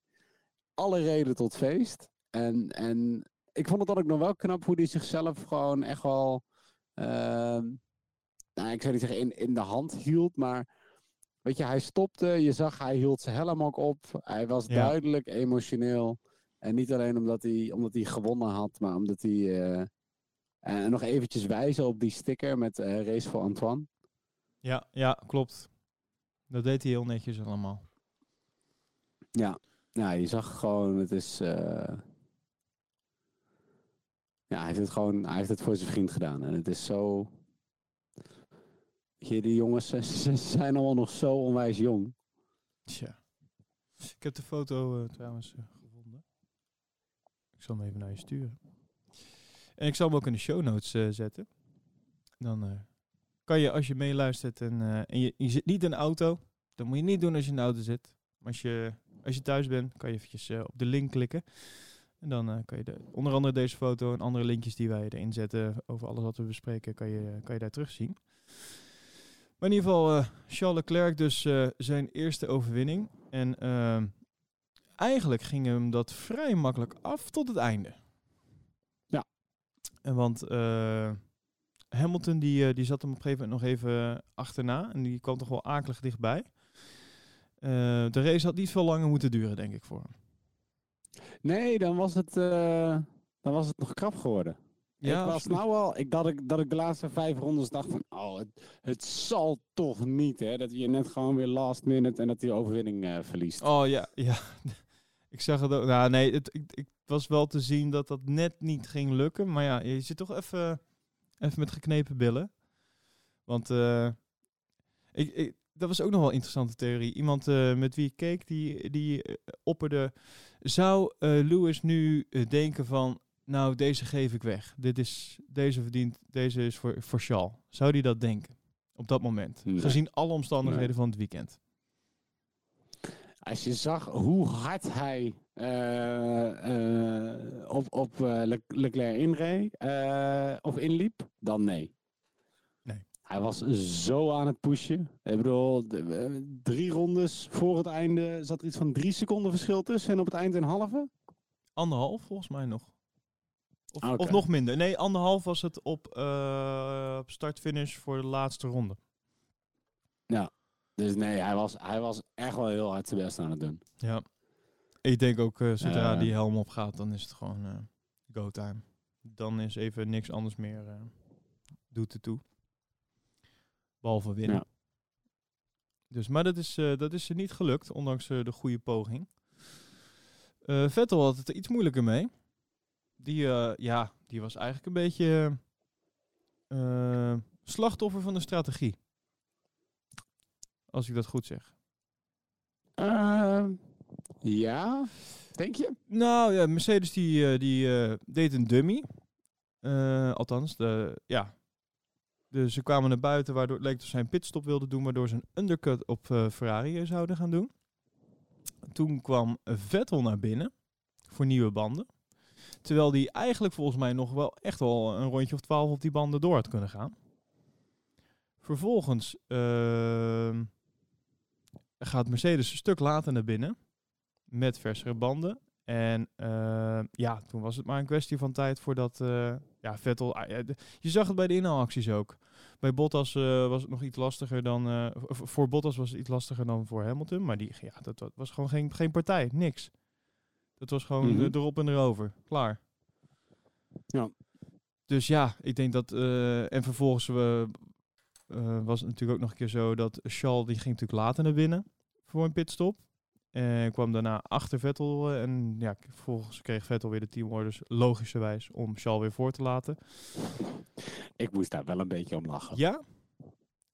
Alle reden tot feest. En, en ik vond het dan ook nog wel knap hoe hij zichzelf gewoon echt wel, ehm, nou, ik zou niet zeggen in, in de hand hield, maar weet je, hij stopte, je zag hij hield zijn helm ook op. Hij was Ja. duidelijk emotioneel. En niet alleen omdat hij, omdat hij gewonnen had, maar omdat hij... eh, en nog eventjes wijzen op die sticker met eh, Race voor Antoine. ja, ja, klopt. Dat deed hij heel netjes allemaal. Ja, ja je zag gewoon, het is... eh, Ja, hij heeft het gewoon, hij heeft het voor zijn vriend gedaan. En het is zo... Je, die jongens ze, zijn allemaal nog zo onwijs jong. Tja. Ik heb de foto eh, trouwens eh, gevonden. Ik zal hem even naar je sturen. En ik zal hem ook in de show notes zetten. Dan kan je, als je meeluistert en, en je, je zit niet in de auto, dan moet je niet doen als je in de auto zit. Maar als je, als je thuis bent, kan je eventjes eh, op de link klikken. En dan eh, kan je de, onder andere deze foto en andere linkjes die wij erin zetten over alles wat we bespreken, kan je, kan je daar terugzien. Maar in ieder geval, eh, Charles Leclerc dus eh, zijn eerste overwinning. En ehm, eigenlijk ging hem dat vrij makkelijk af tot het einde. Ja. En want eh, Hamilton die, eh, die zat hem op een gegeven moment nog even achterna. En die kwam toch wel akelig dichtbij. Eh, de race had niet veel langer moeten duren, denk ik, voor hem. Nee, dan was het, eh, dan was het nog krap geworden. ik was nou wel, ik, dat, ik, dat ik de laatste vijf rondes dacht van, oh, het, het zal toch niet, hè. Dat je net gewoon weer last minute en dat hij de overwinning eh, verliest. Oh ja, [laughs] ja. ik zag het ook. Nou, nee, het, ik, ik was wel te zien dat dat net niet ging lukken. Maar ja, je zit toch even, even met geknepen billen. Want eh, ik, ik, dat was ook nog wel een interessante theorie. Iemand eh, met wie ik keek, die, die eh, opperde... Zou eh, Lewis nu denken van... Nou, deze geef ik weg. Dit is, deze verdient, deze is voor, voor Charles. Zou die dat denken? Op dat moment. Nee. Gezien alle omstandigheden Nee. van het weekend. Als je zag hoe hard hij op, op Le- Leclerc inreed, of inliep, dan nee. Hij was zo aan het pushen. Ik bedoel, eh, drie rondes voor het einde zat er iets van drie seconden verschil tussen en op het eind een halve. Anderhalf volgens mij nog. Of, of nog minder. Nee, anderhalf was het op, eh, op start-finish voor de laatste ronde. Dus nee, hij was, hij was echt wel heel hard zijn best aan het doen. Ja. Ik denk ook, eh, zodra die helm opgaat, dan is het gewoon go time. Dan is even niks anders meer doet het toe. Behalve winnen. Ja. Dus, maar dat is, eh, dat is er niet gelukt, ondanks eh, de goede poging. Eh, Vettel had het er iets moeilijker mee. Die, ja, die was eigenlijk een beetje slachtoffer van de strategie. Als ik dat goed zeg. Eh, Eh, ja, denk je? Nou ja, Mercedes die, die deed een dummy. Althans, de, ja. Dus ze kwamen naar buiten, waardoor het leek dat zij een pitstop wilden doen, waardoor ze een undercut op eh, Ferrari zouden gaan doen. Toen kwam Vettel naar binnen voor nieuwe banden. Terwijl die eigenlijk volgens mij nog wel echt wel een rondje of twaalf op die banden door had kunnen gaan. Vervolgens ehm, gaat Mercedes een stuk later naar binnen met versere banden. En eh, ja, toen was het maar een kwestie van tijd voordat eh, ja, Vettel... ah, je zag het bij de inhaalacties ook. Bij Bottas eh, was het nog iets lastiger dan... voor Bottas was het iets lastiger dan voor Hamilton. Maar die, ja, dat, dat was gewoon geen, geen partij. Niks. Dat was gewoon Mhm. erop en erover. Klaar. Ja. Dus ja, ik denk dat... en vervolgens was het natuurlijk ook nog een keer zo dat Charles... Die ging natuurlijk later naar binnen voor een pitstop. En kwam daarna achter Vettel. eh, en ja, vervolgens kreeg Vettel weer de teamorders, logischerwijs, om Charles weer voor te laten. Ik moest daar wel een beetje om lachen. Ja,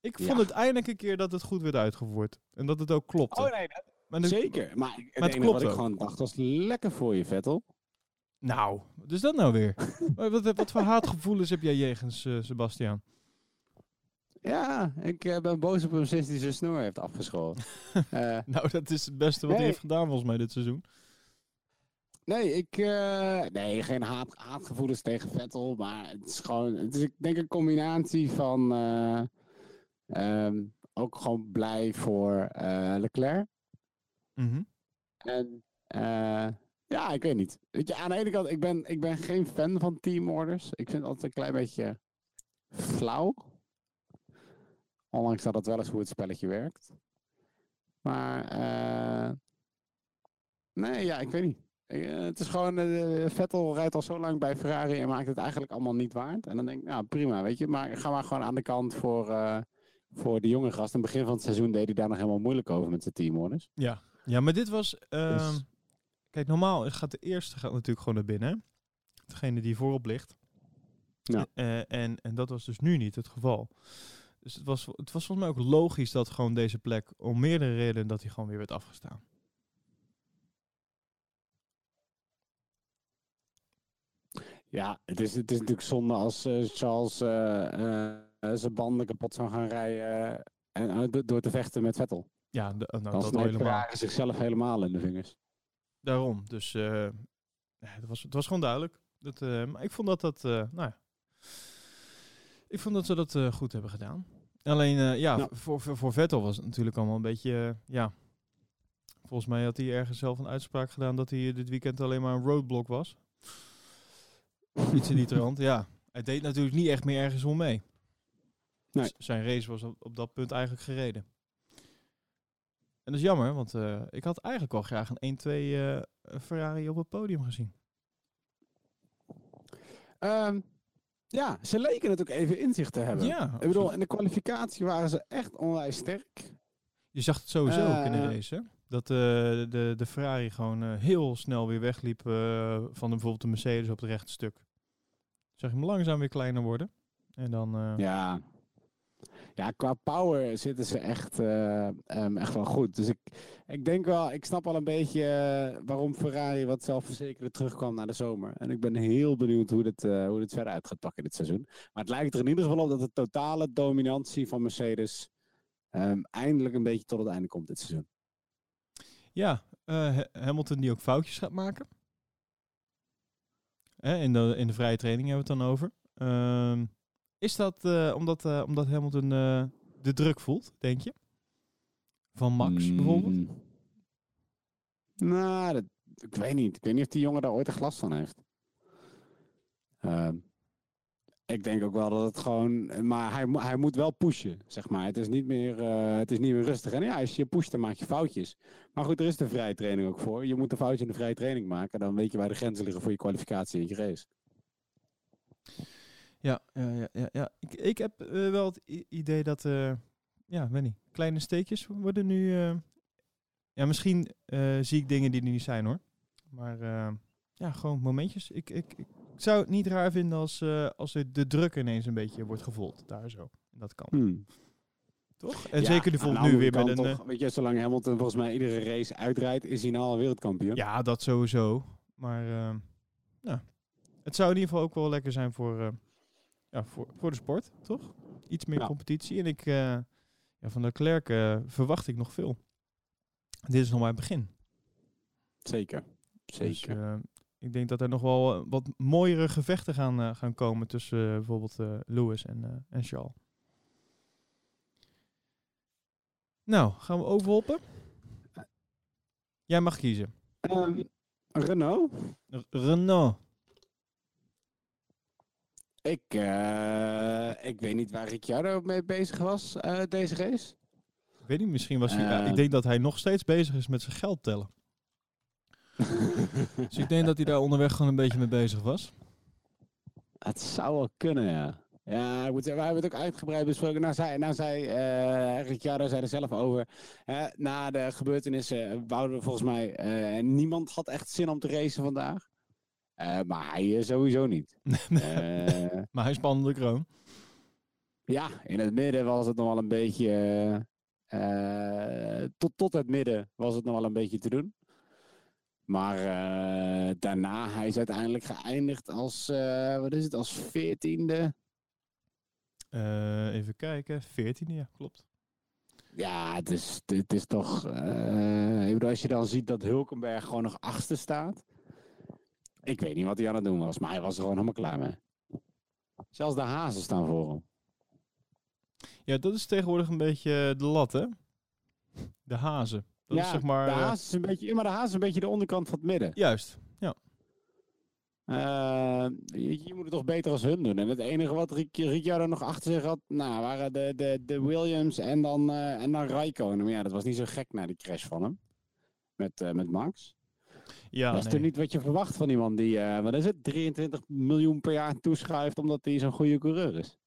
ik vond het eindelijk een keer dat het goed werd uitgevoerd. En dat het ook klopte. Oh nee, dat- maar de- zeker. Maar het het enige klopt wat ik gewoon dacht was lekker voor je, Vettel. Nou, wat is dat nou weer? [laughs] wat, wat, wat voor haatgevoelens heb jij jegens eh, Sebastian? Ja, ik eh, ben boos op hem sinds hij zijn snor heeft afgeschoren. [laughs] Eh, Nou, dat is het beste wat hij heeft gedaan volgens mij dit seizoen. nee, ik, eh, nee, geen haat, haatgevoelens tegen Vettel, maar het is gewoon, het is ik denk een combinatie van eh, ehm, ook gewoon blij voor Leclerc. Mhm. En ja, ik weet niet. Weet je, aan de ene kant, ik ben, ik ben geen fan van teamorders. Ik vind het altijd een klein beetje flauw. Ondanks dat het wel eens hoe het spelletje werkt. Maar, eh, nee, ja, ik weet niet. Eh, het is gewoon, eh, Vettel rijdt al zo lang bij Ferrari en maakt het eigenlijk allemaal niet waard. En dan denk ik, nou prima, weet je. Maar ga maar gewoon aan de kant voor, voor de jonge gast. In het begin van het seizoen deed hij daar nog helemaal moeilijk over met zijn teamorders. Ja. ja, maar dit was... ehm, Dus- Kijk, normaal gaat de eerste gaat natuurlijk gewoon naar binnen. hè? Degene die voorop ligt. Ja. En, en dat was dus nu niet het geval. Dus het was, het was volgens mij ook logisch dat gewoon deze plek, om meerdere redenen, dat hij gewoon weer werd afgestaan. Ja, het is, het is natuurlijk zonde als eh, Charles eh, eh, zijn banden kapot zou gaan rijden en, do- door te vechten met Vettel. Ja, de- nou, Dan dat helemaal. Zichzelf helemaal in de vingers. Daarom. Dus ja, het, was, het was gewoon duidelijk. Dat, maar ik vond dat dat, nou ja. Ik vond dat ze dat goed hebben gedaan. Alleen, eh, ja, Nou. voor, voor, voor Vettel was het natuurlijk allemaal een beetje, eh, ja. Volgens mij had hij ergens zelf een uitspraak gedaan dat hij dit weekend alleen maar een roadblock was. Iets in die [laughs] trant, ja. Hij deed natuurlijk niet echt meer ergens om mee. Nee. Zijn race was op, op dat punt eigenlijk gereden. En dat is jammer, want eh, ik had eigenlijk al graag een 1-2 eh, Ferrari op het podium gezien. Ehm, ja, ze leken het ook even in zich te hebben. Ja, Ik bedoel, in de kwalificatie waren ze echt onwijs sterk. je zag het sowieso ook in de Eh, race, hè? Dat eh, de, de Ferrari gewoon eh, heel snel weer wegliep van de, bijvoorbeeld de Mercedes op het rechte stuk. Zag je hem langzaam weer kleiner worden. En dan, Ja. Ja, qua power zitten ze echt, eh, ehm, echt wel goed. Dus ik, ik denk wel, ik snap wel een beetje eh, waarom Ferrari wat zelfverzekerder terugkwam naar de zomer. En ik ben heel benieuwd hoe dit, eh, hoe dit verder uit gaat pakken dit seizoen. Maar het lijkt er in ieder geval op dat de totale dominantie van Mercedes ehm, eindelijk een beetje tot het einde komt dit seizoen. Ja, Ha- Hamilton die ook foutjes gaat maken. In, de, in de vrije training hebben we het dan over. Ehm, is dat eh, omdat, eh, omdat Hamilton eh, de druk voelt, denk je? Van Max bijvoorbeeld? Mm. Nou, dat, ik weet niet. Ik weet niet of die jongen daar ooit een glas van heeft. Ehm, ik denk ook wel dat het gewoon... Maar hij, hij moet wel pushen, zeg maar. Het is niet meer, het is niet meer rustig. En ja, als je pusht, dan maak je foutjes. Maar goed, er is de vrije training ook voor. Je moet een foutje in de vrije training maken. Dan weet je waar de grenzen liggen voor je kwalificatie en je race. Ja, ja, ja, ja, ja. Ik, ik heb eh, wel het idee dat, eh, ja, weet niet, kleine steekjes worden nu. eh, ja, misschien eh, zie ik dingen die er niet zijn hoor. Maar eh, ja, gewoon momentjes. Ik, ik, ik zou het niet raar vinden als, eh, als er de druk ineens een beetje wordt gevoeld. Daar zo. Dat kan. Hmm. Toch? En Ja, zeker de volgt nu weer met een... toch, Weet je, zolang Hamilton volgens mij iedere race uitrijdt, is hij nou al wereldkampioen. ja, dat sowieso. Maar eh, nou, het zou in ieder geval ook wel lekker zijn voor, eh, ja, voor, voor de sport, toch? Iets meer Ja. competitie. En ik, eh, ja, van de Klerk verwacht ik nog veel. Dit is nog maar het begin. Zeker. Dus, Zeker. eh, ik denk dat er nog wel eh, wat mooiere gevechten gaan, eh, gaan komen tussen eh, bijvoorbeeld eh, Lewis en, eh, en Charles. Nou, gaan we overhoppen? Jij mag kiezen. Ehm, Renault? R- Renault. Ik, eh, ik weet niet waar Ricciardo mee bezig was eh, deze race. Ik weet niet, misschien was hij... ja, Eh. ik denk dat hij nog steeds bezig is met zijn geld tellen. [laughs] Dus ik denk dat hij daar onderweg gewoon een beetje mee bezig was. Het zou wel kunnen, ja. Ja, ik moet zeggen, wij hebben het ook uitgebreid besproken. Nou, zei, nou zei Ricciardo zei er zelf over. Na de gebeurtenissen wouden we volgens mij... niemand had echt zin om te racen vandaag. Eh, maar hij eh, sowieso niet. [laughs] Eh, Maar hij spande de kroon. ja, in het midden was het nog wel een beetje... tot, tot het midden was het nog wel een beetje te doen. Maar eh, daarna, hij is uiteindelijk geëindigd als, eh, wat is het, als veertiende. Eh, even kijken. 14 ja, klopt. Ja, het is, het is toch. ik bedoel, als je dan ziet dat Hulkenberg gewoon nog achtste staat. Ik weet niet wat hij aan het doen was, maar hij was er gewoon helemaal klaar mee. Zelfs de hazen staan voor hem. Ja, dat is tegenwoordig een beetje de lat, hè? De hazen. Dat ja, is zeg maar... de eh, haas is een beetje, ja, maar de haas is een beetje de onderkant van het midden. juist. Eh, je, je moet het toch beter als hun doen. En het enige wat Ric- Ricciardo nog achter zich had, nou, waren de, de, de Williams en dan, eh en dan Raikkonen. Maar ja, dat was niet zo gek na die crash van hem. Met, eh, met Max. Ja, dat is nee. toch niet wat je verwacht van iemand die, eh, wat is het, 23 miljoen per jaar toeschuift omdat hij zo'n goede coureur is.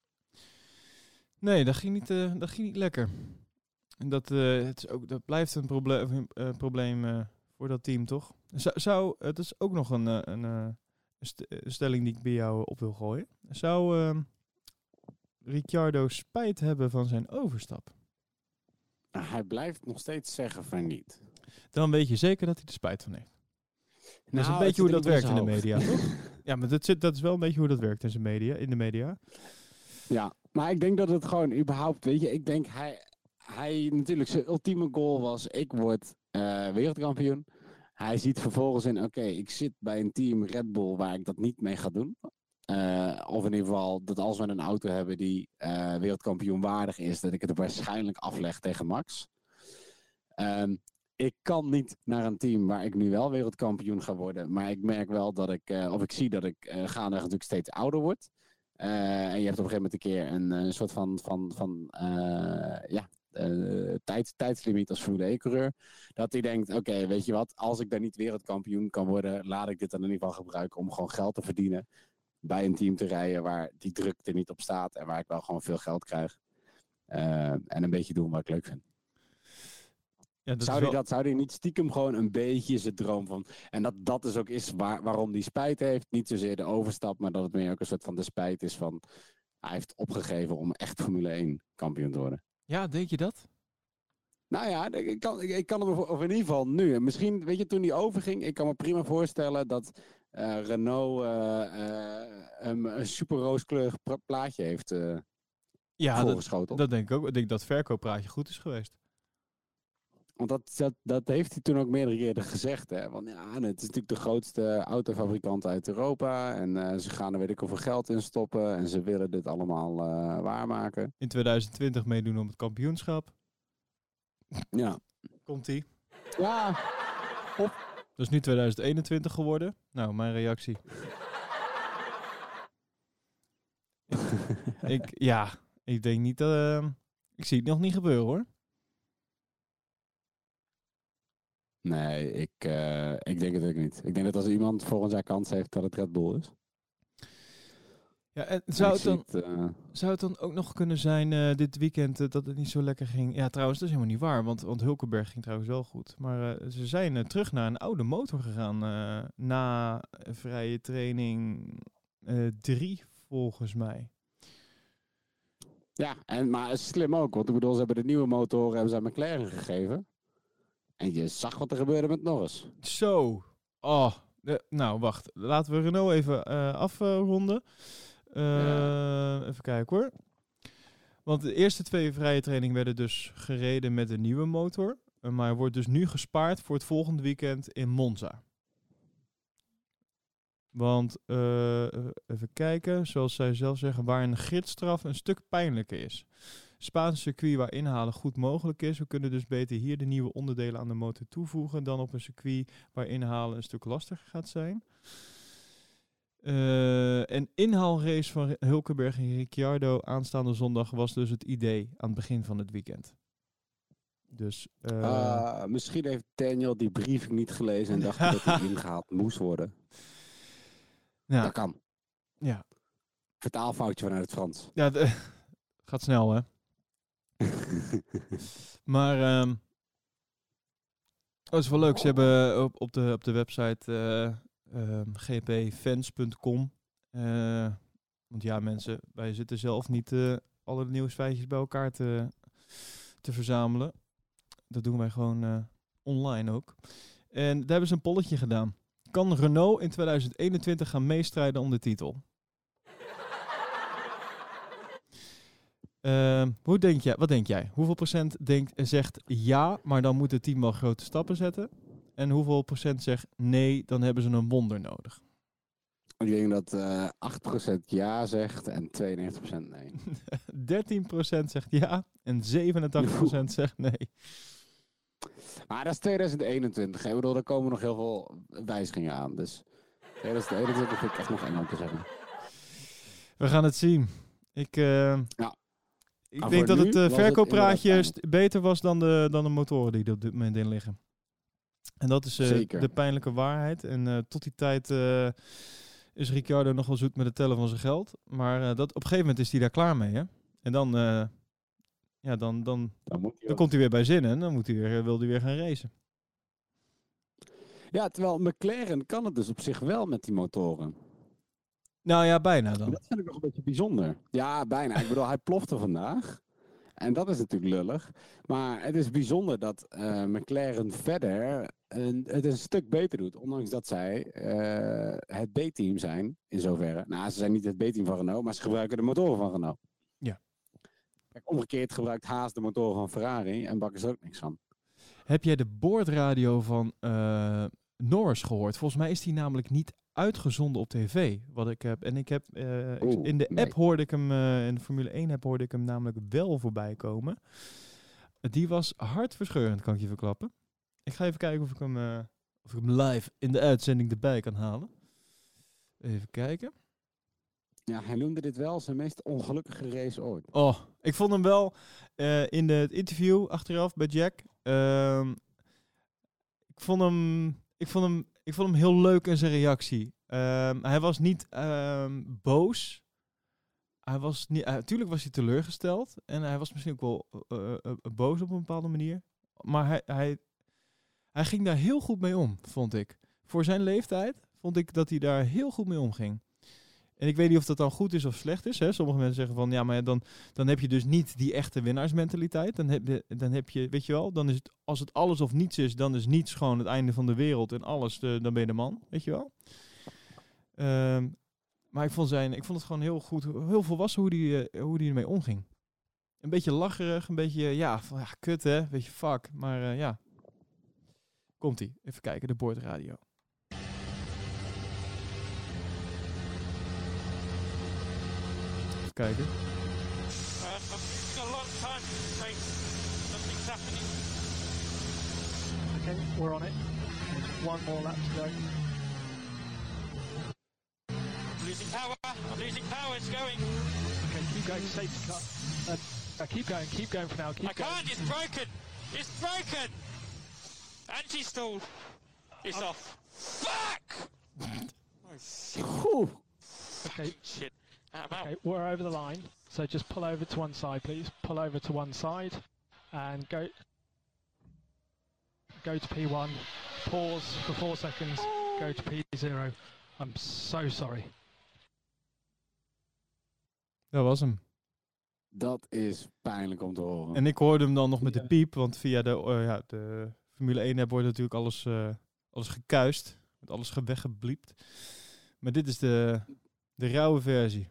Nee, dat ging niet, eh, dat ging niet lekker. En dat, eh, het is ook, dat blijft een proble probleem eh, voor dat team, toch? Zou, zou, het is ook nog een, een, een st- stelling die ik bij jou op wil gooien. Zou ehm, Ricciardo spijt hebben van zijn overstap? Nou, hij blijft nog steeds zeggen van niet. Dan weet je zeker dat hij er spijt van heeft. Dat is een Nou, beetje hoe dat werkt in de media, toch? [laughs] Ja, maar dat, zit, dat is wel een beetje hoe dat werkt in, zijn media, in de media. Ja, maar ik denk dat het gewoon überhaupt, weet je, ik denk hij, hij natuurlijk zijn ultieme goal was, ik word eh, wereldkampioen. Hij ziet vervolgens in, oké, ik zit bij een team Red Bull waar ik dat niet mee ga doen. Eh, of in ieder geval dat als we een auto hebben die eh, wereldkampioen waardig is, dat ik het waarschijnlijk afleg tegen Max. Ehm, ik kan niet naar een team waar ik nu wel wereldkampioen ga worden. Maar ik merk wel dat ik, eh, of ik zie dat ik uh, gaandeweg natuurlijk steeds ouder word. Uh, en je hebt op een gegeven moment een keer een, soort van, van, van ja, tijd, tijdslimiet als Formule 1-coureur. Dat hij denkt, oké, weet je wat, als ik daar niet wereldkampioen kan worden, laat ik dit dan in ieder geval gebruiken om gewoon geld te verdienen. Bij een team te rijden waar die druk er niet op staat en waar ik wel gewoon veel geld krijg. En een beetje doen wat ik leuk vind. Ja, zou, hij wel... dat, zou hij niet stiekem gewoon een beetje zijn droom van... En dat dat dus ook is waar, waarom hij spijt heeft. Niet zozeer de overstap, maar dat het meer ook een soort van de spijt is van... Hij heeft opgegeven om echt Formule 1 kampioen te worden. Ja, denk je dat? Nou ja, ik kan, ik kan hem of in ieder geval nu. En misschien, weet je, toen hij overging... Ik kan me prima voorstellen dat uh, Renault uh, uh, een super rooskleurig plaatje heeft ja, dat, dat denk ik ook. Ik denk dat het verkooppraatje goed is geweest. Want dat, dat, dat heeft hij toen ook meerdere keren gezegd. Hè? Want ja, het is natuurlijk de grootste autofabrikant uit Europa. En uh, ze gaan er weet ik hoeveel geld in stoppen. En ze willen dit allemaal uh, waarmaken. In 2020 meedoen om het kampioenschap. Ja. Komt-ie. Ja. Op. Dat is nu 2021 geworden. Nou, mijn reactie. [laughs] ik, ja, ik denk niet dat... Uh, ik zie het nog niet gebeuren hoor. Nee, ik, uh, ik denk het ook niet. Ik denk dat als iemand volgens jaar kans heeft dat het Red Bull is. Ja, en zou, het dan, het, uh... zou het dan ook nog kunnen zijn uh, dit weekend dat het niet zo lekker ging? Ja, trouwens, dat is helemaal niet waar, want, want Hulkenberg ging trouwens wel goed. Maar ze zijn terug naar een oude motor gegaan na vrije training 3, volgens mij. Ja, en, maar slim ook. Want ik bedoel, ze hebben de nieuwe motoren hebben ze aan McLaren gegeven. En je zag wat er gebeurde met Norris. Zo. Oh. eh, nou, wacht. Laten we Renault even eh, afronden. Eh. Even kijken hoor. Want de eerste twee vrije trainingen werden dus gereden met een nieuwe motor. Maar wordt dus nu gespaard voor het volgende weekend in Monza. Want, even kijken, zoals zij zelf zeggen, waar een gidsstraf een stuk pijnlijker is. Spaanse circuit waar inhalen goed mogelijk is. We kunnen dus beter hier de nieuwe onderdelen aan de motor toevoegen dan op een circuit waar inhalen een stuk lastiger gaat zijn. Eh, een inhaalrace van Hulkenberg en Ricciardo aanstaande zondag was dus het idee aan het begin van het weekend. Dus eh, Ah, misschien heeft Daniel die briefing niet gelezen en dacht dat hij [laughs] ingehaald moest worden. ja, Dat kan. ja, Vertaalfoutje vanuit het Frans. ja [laughs] gaat snel hè. [laughs] Maar ehm dat is wel leuk. Ze hebben op, op, de, op de website eh, ehm, gpfans.com. eh, want ja, mensen, wij zitten zelf niet eh, alle nieuwsfeitjes bij elkaar te, te verzamelen. Dat doen wij gewoon online ook. En daar hebben ze een polletje gedaan. Kan Renault in 2021 gaan meestrijden om de titel? Ehm, hoe denk jij, wat denk jij? Hoeveel procent denkt, zegt ja, maar dan moet het team wel grote stappen zetten? En hoeveel procent zegt nee, dan hebben ze een wonder nodig? Ik denk dat eh 8% ja zegt en 92% nee. [laughs] 13% zegt ja en 87% zegt nee. Maar dat is 2021. hè. Ik bedoel, er komen nog heel veel wijzigingen aan. Dus 2021 vind ik echt nog eng om te zeggen. We gaan het zien. Ik, eh, Ja. Ik Maar denk dat het st- beter was dan de, dan de motoren die er op dit moment in liggen. En dat is Zeker. de pijnlijke waarheid. En eh, tot die tijd is Ricciardo nog wel zoet met het tellen van zijn geld. Maar dat, op een gegeven moment is hij daar klaar mee. Hè? En dan, ja, dan, dan, Dan moet hij dan ook. komt hij weer bij zinnen. En dan moet hij weer, wil hij weer gaan racen. Ja, terwijl McLaren kan het dus op zich wel met die motoren. Nou ja, bijna dan. Dat vind ik nog een beetje bijzonder. Ja, bijna. Ik bedoel, hij [laughs] plofte vandaag. En dat is natuurlijk lullig. Maar het is bijzonder dat eh, McLaren verder een, het een stuk beter doet. Ondanks dat zij eh, het B-team zijn, in zoverre. Nou, ze zijn niet het B-team van Renault, maar ze gebruiken de motoren van Renault. Ja. Kijk, omgekeerd gebruikt Haas de motoren van Ferrari en bakken ze er ook niks van. Heb jij de boordradio van eh, Norris gehoord? Volgens mij is die namelijk niet uitgezonden op tv. Wat ik heb. En ik heb eh, in de nee. app hoorde ik hem, eh, in de Formule 1 app hoorde ik hem namelijk wel voorbij komen. Die was hartverscheurend, kan ik je verklappen. Ik ga even kijken of ik hem, eh, of ik hem live in de uitzending erbij kan halen. Even kijken. Ja, hij noemde dit wel zijn meest ongelukkige race ooit. Oh, ik vond hem wel in het interview achteraf bij Jack. ehm, ik, vond hem, ik, vond hem, ik vond hem heel leuk in zijn reactie. Ehm, hij was niet ehm, boos. Hij was niet, natuurlijk was hij teleurgesteld. En hij was misschien ook wel eh, eh, eh, boos op een bepaalde manier. Maar hij, hij, hij ging daar heel goed mee om, vond ik. Voor zijn leeftijd vond ik dat hij daar heel goed mee omging. En ik weet niet of dat dan goed is of slecht is. Hè? Sommige mensen zeggen van ja, maar dan, dan heb je dus niet die echte winnaarsmentaliteit. Dan heb, je, dan heb je, weet je wel, dan is het, als het alles of niets is, dan is niets gewoon het einde van de wereld en alles, de, dan ben je de man, weet je wel. Ehm, maar ik vond, zijn, ik vond het gewoon heel goed, heel volwassen hoe die, eh, hoe die ermee omging. Een beetje lacherig, een beetje, ja, van, ja kut hè, weet je, fuck. Maar eh, ja, komt-ie. Even kijken, de boordradio. Nothing's happening. Okay, we're on it. One more lap to go. I'm losing power. I'm losing power. It's going. Okay, keep going. Safety car. Uh, uh, keep going. Keep going for now. Keep I going. can't. It's broken. It's broken. Anti-stall. It's off. Fuck! oh shit! Okay, Shit! Okay, we're over the line. So just pull over to one side, please. Pull over to one side, and go. Go to P1. Pause for four seconds. Go to P0. I'm so sorry. Dat was hem. Dat is pijnlijk om te horen. En ik hoorde hem dan nog met de piep, want via de, eh, ja, de Formule 1 app wordt natuurlijk alles, eh, alles gekuist. Wordt alles ge- weggebliept. Maar dit is de, de rauwe versie.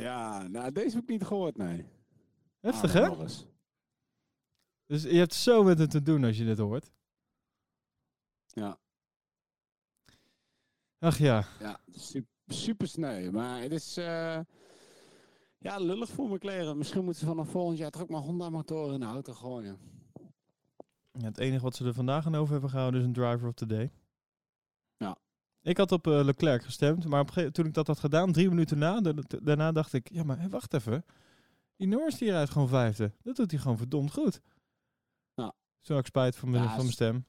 Ja, nou, deze heb ik niet gehoord, nee. Heftig, Ah, hè? Dus je hebt zo met het te doen als je dit hoort. Ja. Ach ja. Ja, super, super sneu. Maar het is eh, ja, lullig voor mijn kleren. Misschien moeten ze vanaf volgend jaar toch ook maar Honda-motoren in de auto gooien. Ja, Het enige wat ze er vandaag aan over hebben gehouden is een driver of the day. Ik had op eh, Leclerc gestemd, maar op toen ik dat had gedaan, drie minuten na, da- da- daarna dacht ik, ja maar wacht even. Die Norris die rijdt gewoon vijfde. Dat doet hij gewoon verdomd goed. Ja. Zo ik spijt van mijn, Ja, van mijn stem.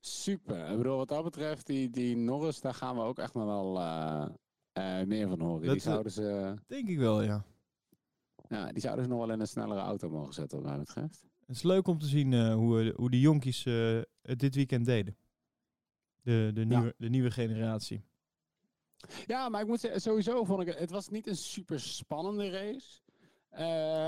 Super. Ik bedoel, wat dat betreft, die, die Norris, daar gaan we ook echt nog wel eh, meer van horen. Dat, die, zouden ze, Denk ik wel, ja. ja, die zouden ze nog wel in een snellere auto mogen zetten, wat mij betreft. Het is leuk om te zien hoe, hoe die jonkies het dit weekend deden. De, de, nieuwe, de nieuwe generatie. Ja, maar ik moet zeggen, sowieso vond ik het, het was niet een super spannende race. Eh,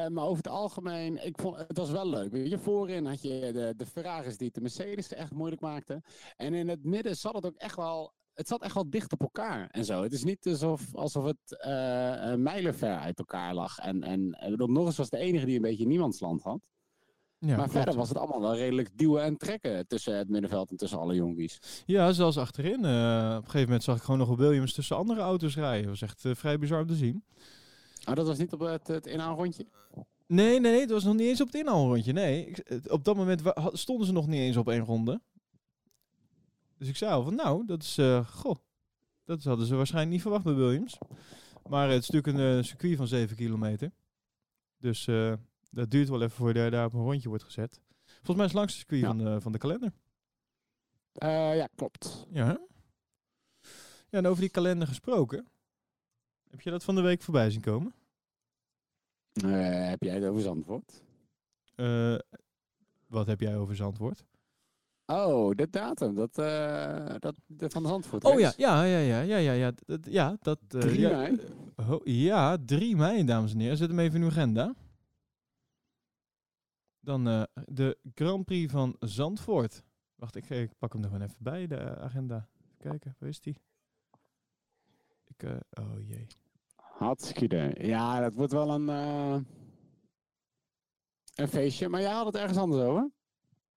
maar over het algemeen, ik vond, het was wel leuk. Je, voorin had je de, de Ferraris die de Mercedes echt moeilijk maakten. En in het midden zat het ook echt wel, het zat echt wel dicht op elkaar en zo. Het is niet alsof, alsof het eh, mijlenver uit elkaar lag. En, en ik bedoel, Norris was de enige die een beetje niemandsland had. Ja, maar verder was het allemaal wel redelijk duwen en trekken tussen het middenveld en tussen alle jonkies. Ja, zelfs achterin. eh, op een gegeven moment zag ik gewoon nog Williams tussen andere auto's rijden. Dat was echt eh, vrij bizar om te zien. Maar dat was niet op het, het inhaalrondje? Nee, nee, nee. Het was nog niet eens op het inhaalrondje. Nee, ik- op dat moment stonden ze nog niet eens op één ronde. Dus ik zei al van, nou, dat is, eh, goh, dat hadden ze waarschijnlijk niet verwacht bij Williams. Maar het is natuurlijk een circuit van 7 kilometer. Dus dat duurt wel even voor je daar op een rondje wordt gezet. Volgens mij is het langste circuit Ja. van, de, van de kalender. Eh, ja, klopt. Ja. hè? Ja, en over die kalender gesproken. Heb je dat van de week voorbij zien komen? Eh, heb jij het over Zandvoort? Eh, wat heb jij over Zandvoort? Oh, de datum. Dat, eh, dat, de van de Zandvoort. Oh ja, ja, ja, ja, ja, ja, ja, dat, ja, dat... eh, 3 ja, mei. eh, ho- ja, 3 mei, dames en heren. Zet hem even in uw agenda. Dan eh, de Grand Prix van Zandvoort. Wacht, ik, ik pak hem gewoon even bij, de eh, agenda. Even kijken, waar is die? Ik, eh, oh jee. Hartstikke. Ja, dat wordt wel een, een feestje. Maar jij had het ergens anders over?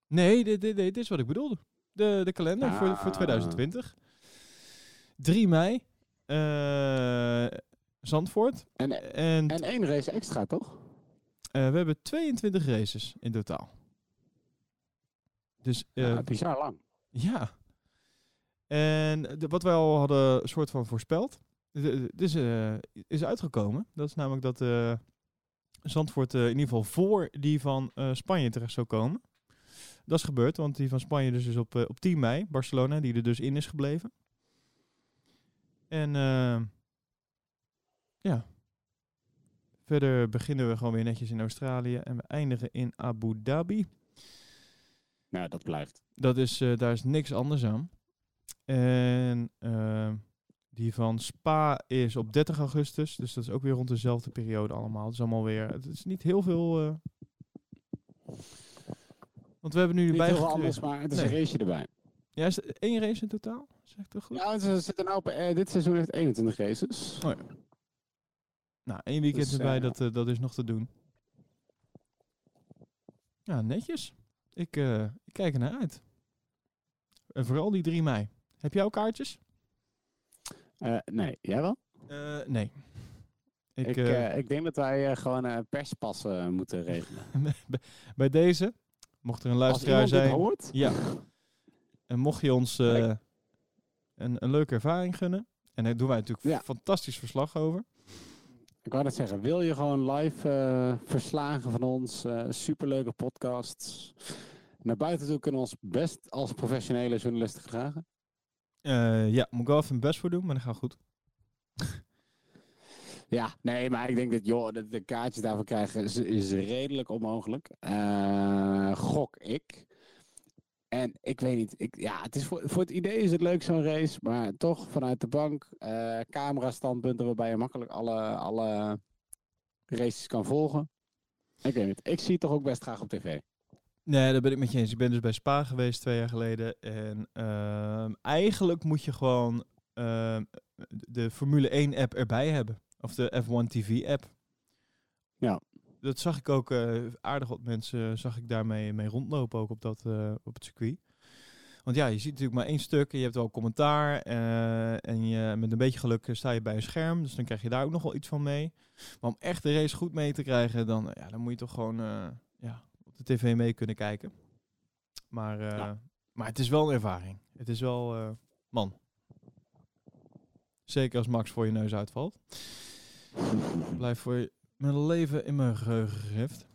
Nee, dit, dit, dit is wat ik bedoelde. De, de kalender voor, voor Ah. 2020. 3 mei. Zandvoort. En, En, en één race extra, toch? Eh, we hebben 22 races in totaal. Dus eh, ja, bizar lang. ja. En de, wat wij al hadden soort van voorspeld. Het is, is uitgekomen. Dat is namelijk dat Zandvoort in ieder geval voor die van Spanje terecht zou komen. Dat is gebeurd, want die van Spanje dus is op, op 10 mei. Barcelona, die er dus in is gebleven. En ja. Verder beginnen we gewoon weer netjes in Australië. En we eindigen in Abu Dhabi. Nou, dat blijft. Dat is, eh, daar is niks anders aan. En eh, die van Spa is op 30 augustus. Dus dat is ook weer rond dezelfde periode allemaal. Het is allemaal weer. Het is niet heel veel. eh, want we hebben nu Niet heel anders, maar het is Nee. een raceje erbij. Ja, is één race in totaal? Zeg ik toch goed? Ja, ze zitten nou op, eh, dit seizoen heeft 21 races. Oh ja. Nou, één weekend Dus, erbij, eh, dat, eh, dat is nog te doen. Ja, netjes. Ik, eh, ik kijk er naar uit. En vooral die 3 mei. Heb jij ook kaartjes? Nee, jij wel? Nee. Ik, Ik, ik denk dat wij gewoon perspassen moeten [laughs] regelen. bij deze, mocht er een Als luisteraar zijn, hoort, ja. en mocht je ons een, een leuke ervaring gunnen, en daar doen wij natuurlijk Ja. fantastisch verslag over. Ik wou net zeggen, wil je gewoon live eh, verslagen van ons? eh, superleuke podcasts. Naar buiten toe kunnen we ons best als professionele journalisten gedragen. Eh, ja, moet ik wel even mijn best voor doen, maar dat gaat goed. [laughs] Ja, nee, maar ik denk dat joh, de, de kaartjes daarvoor krijgen is, is redelijk onmogelijk. Gok ik. En ik weet niet, ik, ja, het is voor, voor het idee is het leuk zo'n race, maar toch vanuit de bank, eh camera standpunten waarbij je makkelijk alle, alle races kan volgen. Ik weet niet. Ik zie het toch ook best graag op tv. Nee, daar ben ik met je eens. Ik ben dus bij Spa geweest twee jaar geleden. En ehm, eigenlijk moet je gewoon ehm, de Formule 1 app erbij hebben. Of de F1 TV app. Ja. Dat zag ik ook eh, aardig wat mensen zag ik daarmee mee rondlopen ook op, dat, eh, op het circuit. Want ja, je ziet natuurlijk maar één stuk en je hebt wel commentaar. eh, en je, met een beetje geluk eh, sta je bij een scherm. Dus dan krijg je daar ook nog wel iets van mee. Maar om echt de race goed mee te krijgen, dan, ja, dan moet je toch gewoon eh, ja, op de tv mee kunnen kijken. Maar, eh, Ja. maar het is wel een ervaring. Het is wel, eh, man. Zeker als Max voor je neus uitvalt. Blijf voor je mijn leven in mijn geheugen gegrift.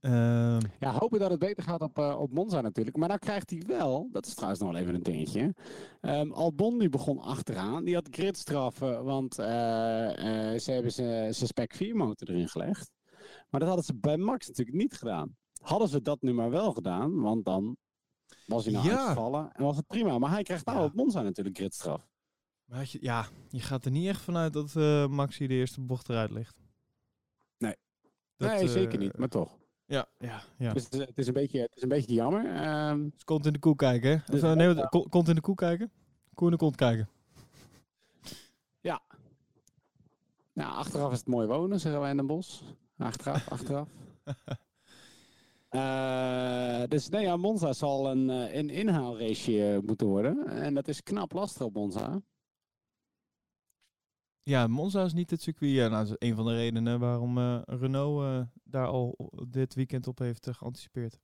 Ehm, Ja, hopen dat het beter gaat op, eh, op Monza natuurlijk. Maar nou krijgt hij wel, dat is trouwens nog wel even een dingetje. Ehm, Albon die begon achteraan. Die had gridstraffen, want eh, eh, ze hebben zijn spec 4 motor erin gelegd. Maar dat hadden ze bij Max natuurlijk niet gedaan. Hadden ze dat nu maar wel gedaan, want dan was hij nou Ja. uitgevallen en was het prima. Maar hij krijgt nou Ja. op Monza natuurlijk gridstraf. Maar je, ja, je gaat er niet echt vanuit dat eh Max hier de eerste bocht eruit ligt. Nee. Dat, nee, zeker eh, niet, maar toch. Ja, ja, ja. Dus het, het is een beetje, het is een beetje jammer. Ehm, Dus kont in de koe kijken, hè? Of, Dus eh, nee, dat- wat- ko- kont in de koe kijken? Koe in de kont kijken. Nou, achteraf is het mooi wonen, zeggen wij in Den Bosch. Achteraf, [laughs] achteraf. Eh, dus nee, ja, Monza zal een, eh, een inhaalrace moeten worden. En dat is knap lastig op Monza. Ja, Monza is niet het circuit. Ja, nou, dat is een van de redenen waarom eh, Renault eh, daar al dit weekend op heeft geanticipeerd.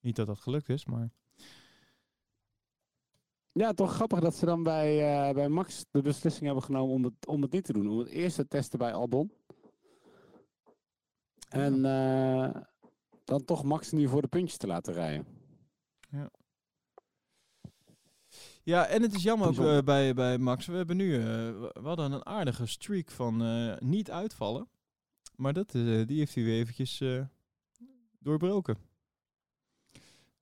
Niet dat dat gelukt is, maar... Ja, toch grappig dat ze dan bij, eh, bij Max de beslissing hebben genomen om het, om het niet te doen. Om het eerst te testen bij Albon. En dan toch Max nu voor de puntjes te laten rijden. Ja, en het is jammer ook eh, bij, bij Max. We hebben nu... eh, we we hadden een aardige streak van eh, niet uitvallen. Maar dat, eh, die heeft hij weer eventjes eh, doorbroken.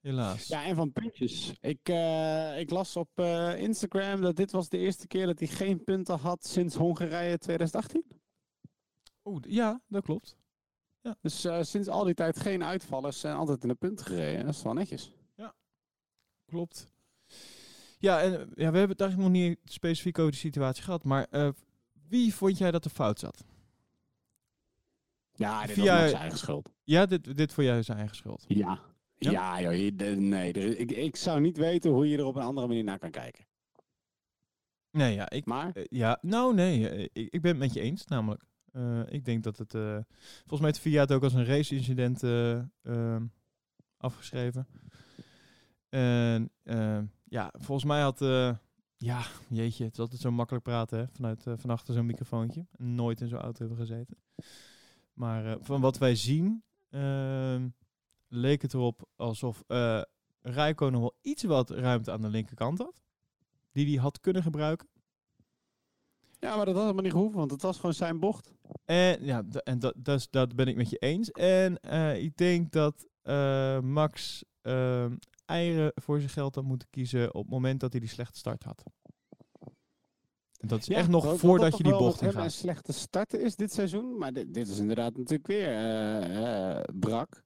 Helaas. Ja, en van puntjes. Ik, eh, ik las op eh, Instagram dat dit was de eerste keer dat hij geen punten had sinds Hongarije 2018. Oeh, ja, dat klopt. Dus eh, sinds al die tijd geen uitvallers en altijd in de punten gereden. Dat is wel netjes. Klopt. Ja, en ja, we hebben het eigenlijk nog niet specifiek over de situatie gehad. Maar eh, wie vond jij dat er fout zat? Ja, dit Via- was Max eigen schuld. Ja, dit, dit voor jou is zijn eigen schuld. Ja. Ja? Ja, joh, nee, ik, ik zou niet weten hoe je er op een andere manier naar kan kijken. Nee, ja, ik, Maar, eh, ja nou nee, eh, ik, ik ben het met je eens namelijk. Ik denk dat het, volgens mij heeft VIA het ook als een race-incident eh, ehm, afgeschreven. En eh, ja, volgens mij had, eh, ja, jeetje, het is altijd zo makkelijk praten hè, vanuit, eh, van achter zo'n microfoontje. Nooit in zo'n auto hebben gezeten. Maar eh, van wat wij zien, ehm, leek het erop alsof eh Rijkonen wel iets wat ruimte aan de linkerkant had. Die hij had kunnen gebruiken. ja, maar dat had helemaal niet gehoeven, want het was gewoon zijn bocht. En ja, en dat, dat, ben ik met je eens. En ik denk dat Max ehm, eieren voor zijn geld had moeten kiezen op het moment dat hij die slechte start had. En dat is Ja, echt nog dat- dat voordat dat je die bocht in gaat. een slechte starten is dit seizoen. Maar dit, dit is inderdaad natuurlijk weer eh, eh, brak.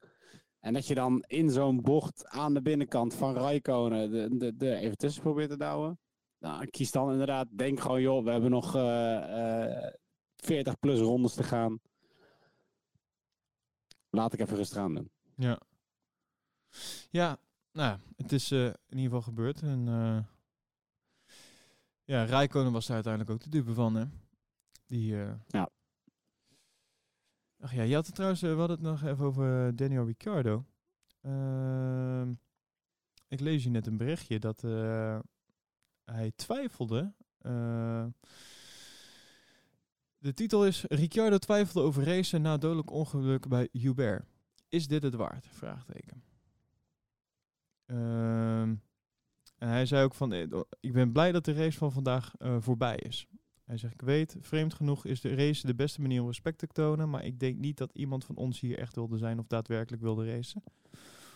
En dat je dan in zo'n bocht aan de binnenkant van Raikkonen de, de, de even tussen probeert te douwen. Nou, kies dan inderdaad, denk gewoon joh, we hebben nog eh, eh, 40 plus rondes te gaan. Laat ik even rustig aan doen. Ja. Ja, nou het is eh, in ieder geval gebeurd. En eh ja, Rijkonen was daar uiteindelijk ook de dupe van, hè? Die, eh, Ja. Ach ja, je had het trouwens, we hadden het nog even over Daniel Ricciardo. Ehm, ik lees hier net een berichtje dat hij twijfelde. de titel is Ricciardo twijfelde over racen na dodelijk ongeluk bij Hubert. Is dit het waard? Vraagteken. Ehm, en hij zei ook van, eh, ik ben blij dat de race van vandaag eh, voorbij is. Hij zegt, ik weet, vreemd genoeg is de race de beste manier om respect te tonen, maar ik denk niet dat iemand van ons hier echt wilde zijn of daadwerkelijk wilde racen.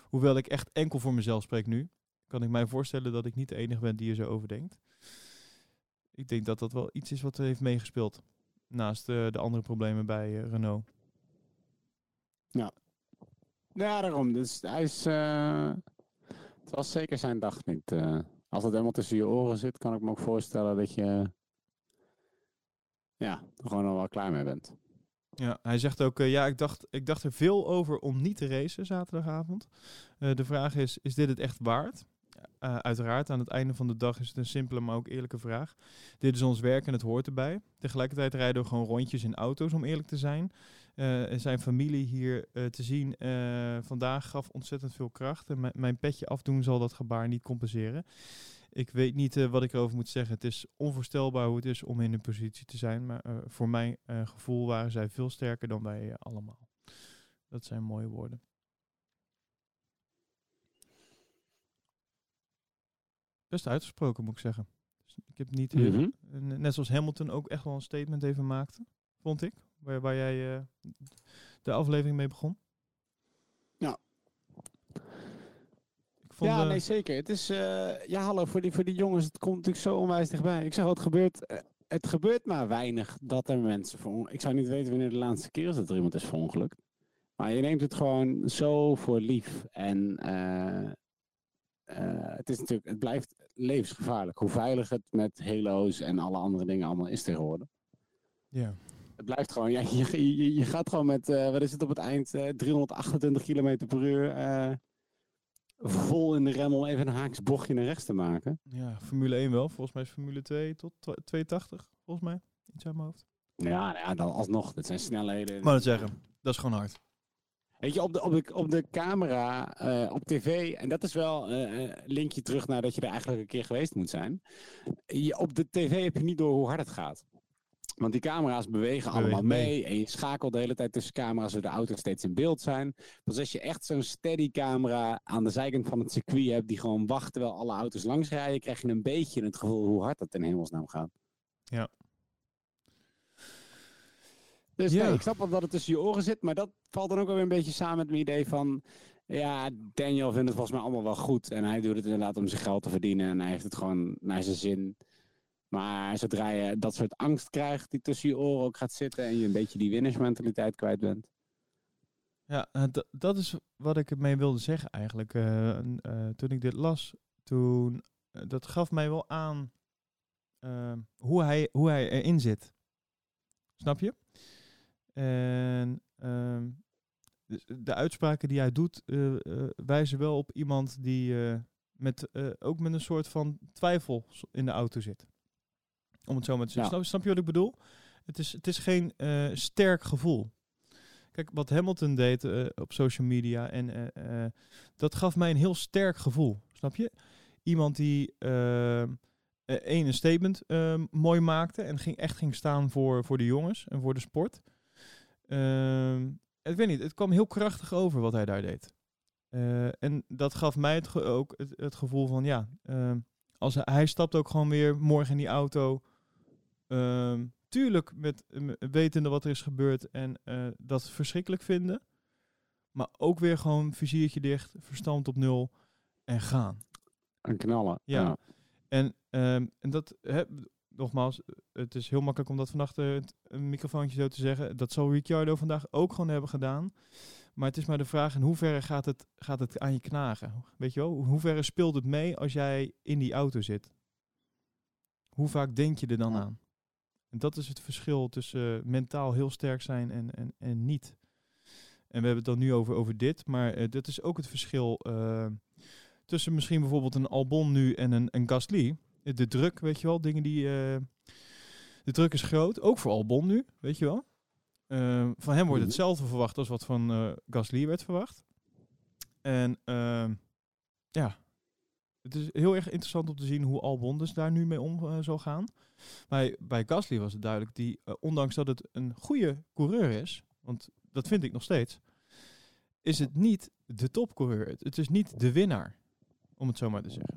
Hoewel ik echt enkel voor mezelf spreek nu, kan ik mij voorstellen dat ik niet de enige ben die er zo over denkt. Ik denk dat dat wel iets is wat er heeft meegespeeld. Naast eh, de andere problemen bij Renault. Ja, daarom. Dus hij is. Was zeker zijn dag niet. eh. als het helemaal tussen je oren zit, kan ik me ook voorstellen dat je. Ja, er gewoon al wel klaar mee bent. Ja, hij zegt ook, eh, ja, ik dacht, ik dacht er veel over om niet te racen zaterdagavond. Eh, de vraag is, is dit het echt waard? Uiteraard, aan het einde van de dag is het een simpele, maar ook eerlijke vraag. Dit is ons werk en het hoort erbij. Tegelijkertijd rijden we gewoon rondjes in auto's, om eerlijk te zijn. Eh, zijn familie hier eh, te zien eh, vandaag gaf ontzettend veel kracht. En mijn- petje afdoen zal dat gebaar niet compenseren. Ik weet niet wat ik erover moet zeggen. Het is onvoorstelbaar hoe het is om in een positie te zijn. Maar voor mijn gevoel waren zij veel sterker dan wij allemaal. Dat zijn mooie woorden. Best uitgesproken, moet ik zeggen. Dus ik heb niet Mhm. net zoals Hamilton ook echt wel een statement even maakte, vond ik. Waar, waar jij eh, de aflevering mee begon. Ja. Ik vond, ja, eh, nee, zeker. Het is, eh, ja, hallo, voor die, voor die jongens, het komt natuurlijk zo onwijs dichtbij. Ik zeg het gebeurt, het gebeurt maar weinig dat er mensen voor Ik zou niet weten wanneer de laatste keer is dat er iemand is verongelukt. Maar je neemt het gewoon zo voor lief. En het is natuurlijk, het blijft levensgevaarlijk. Hoe veilig het met halo's en alle andere dingen allemaal is tegenwoordig. ja. Het blijft gewoon, ja, [laughs] je, je, je gaat gewoon met, eh, wat is het op het eind, eh, 328 km per uur, eh, vol in de rem om even een haaks bochtje naar rechts te maken. ja, Formule 1 wel. Volgens mij is Formule 2 tot twa- 280, volgens mij. Iets uit mijn hoofd. Ja, nou ja, dan alsnog, dat zijn snelheden. Wou het zeggen, dat is gewoon hard. Weet je, op de, op de, op de camera, eh, op tv, en dat is wel eh, een linkje terug naar dat je er eigenlijk een keer geweest moet zijn. Je, op de tv heb je niet door hoe hard het gaat. Want die camera's bewegen allemaal mee. mee. En je schakelt de hele tijd tussen camera's, zodat de auto's steeds in beeld zijn. Dus als je echt zo'n steady camera aan de zijkant van het circuit hebt, die gewoon wacht terwijl alle auto's langs rijden, krijg je een beetje het gevoel hoe hard dat in hemelsnaam gaat. Ja. Dus Ja. nee, ik snap wel dat het tussen je oren zit, maar dat valt dan ook wel weer een beetje samen met mijn idee van, ja, Daniel vindt het volgens mij allemaal wel goed. En hij doet het inderdaad om zijn geld te verdienen en hij heeft het gewoon naar zijn zin. Maar zodra je dat soort angst krijgt die tussen je oren ook gaat zitten en je een beetje die winnersmentaliteit kwijt bent. Ja, eh, dat is wat ik ermee wilde zeggen eigenlijk. Eh, eh, toen ik dit las, toen, dat gaf mij wel aan eh, hoe, hij, hoe hij erin zit. Snap je? En ehm, dus de uitspraken die hij doet, wijzen wel op iemand die met, ook met een soort van twijfel in de auto zit. Om het zo maar te zeggen. Ja. Snap, je wat ik bedoel? Het is, het is geen eh, sterk gevoel. Kijk, wat Hamilton deed eh, op social media, en eh, dat gaf mij een heel sterk gevoel. Snap je? Iemand die één een statement eh, mooi maakte en ging, echt ging staan voor, voor de jongens en voor de sport. Ehm, ik weet niet, het kwam heel krachtig over wat hij daar deed. En dat gaf mij het ook het, het gevoel van, ja, ehm, als hij, hij stapt ook gewoon weer morgen in die auto. Ehm, tuurlijk met wetende wat er is gebeurd en eh, dat verschrikkelijk vinden. Maar ook weer gewoon viziertje dicht, verstand op nul en gaan. En knallen. Ja. En, ehm, en dat, hè, nogmaals, het is heel makkelijk om dat vannacht eh, een microfoontje zo te zeggen. Dat zal Ricciardo vandaag ook gewoon hebben gedaan. Maar het is maar de vraag in hoeverre gaat het, gaat het aan je knagen? Weet je wel, in hoeverre speelt het mee als jij in die auto zit? Hoe vaak denk je er dan aan? En dat is het verschil tussen eh, mentaal heel sterk zijn en, en, en niet. En we hebben het dan nu over, over dit, maar eh, dat is ook het verschil eh, tussen misschien bijvoorbeeld een Albon nu en een, een Gasly. De druk, weet je wel, dingen die... de druk is groot, ook voor Albon nu, weet je wel. Van hem wordt Mhm. hetzelfde verwacht als wat van Gasly werd verwacht. En ehm, ja, het is heel erg interessant om te zien hoe Albon dus daar nu mee om eh, zal gaan. Bij, bij Gasly was het duidelijk, die, eh, ondanks dat het een goede coureur is, want dat vind ik nog steeds, is het niet de topcoureur. Het, het is niet de winnaar, om het zo maar te zeggen.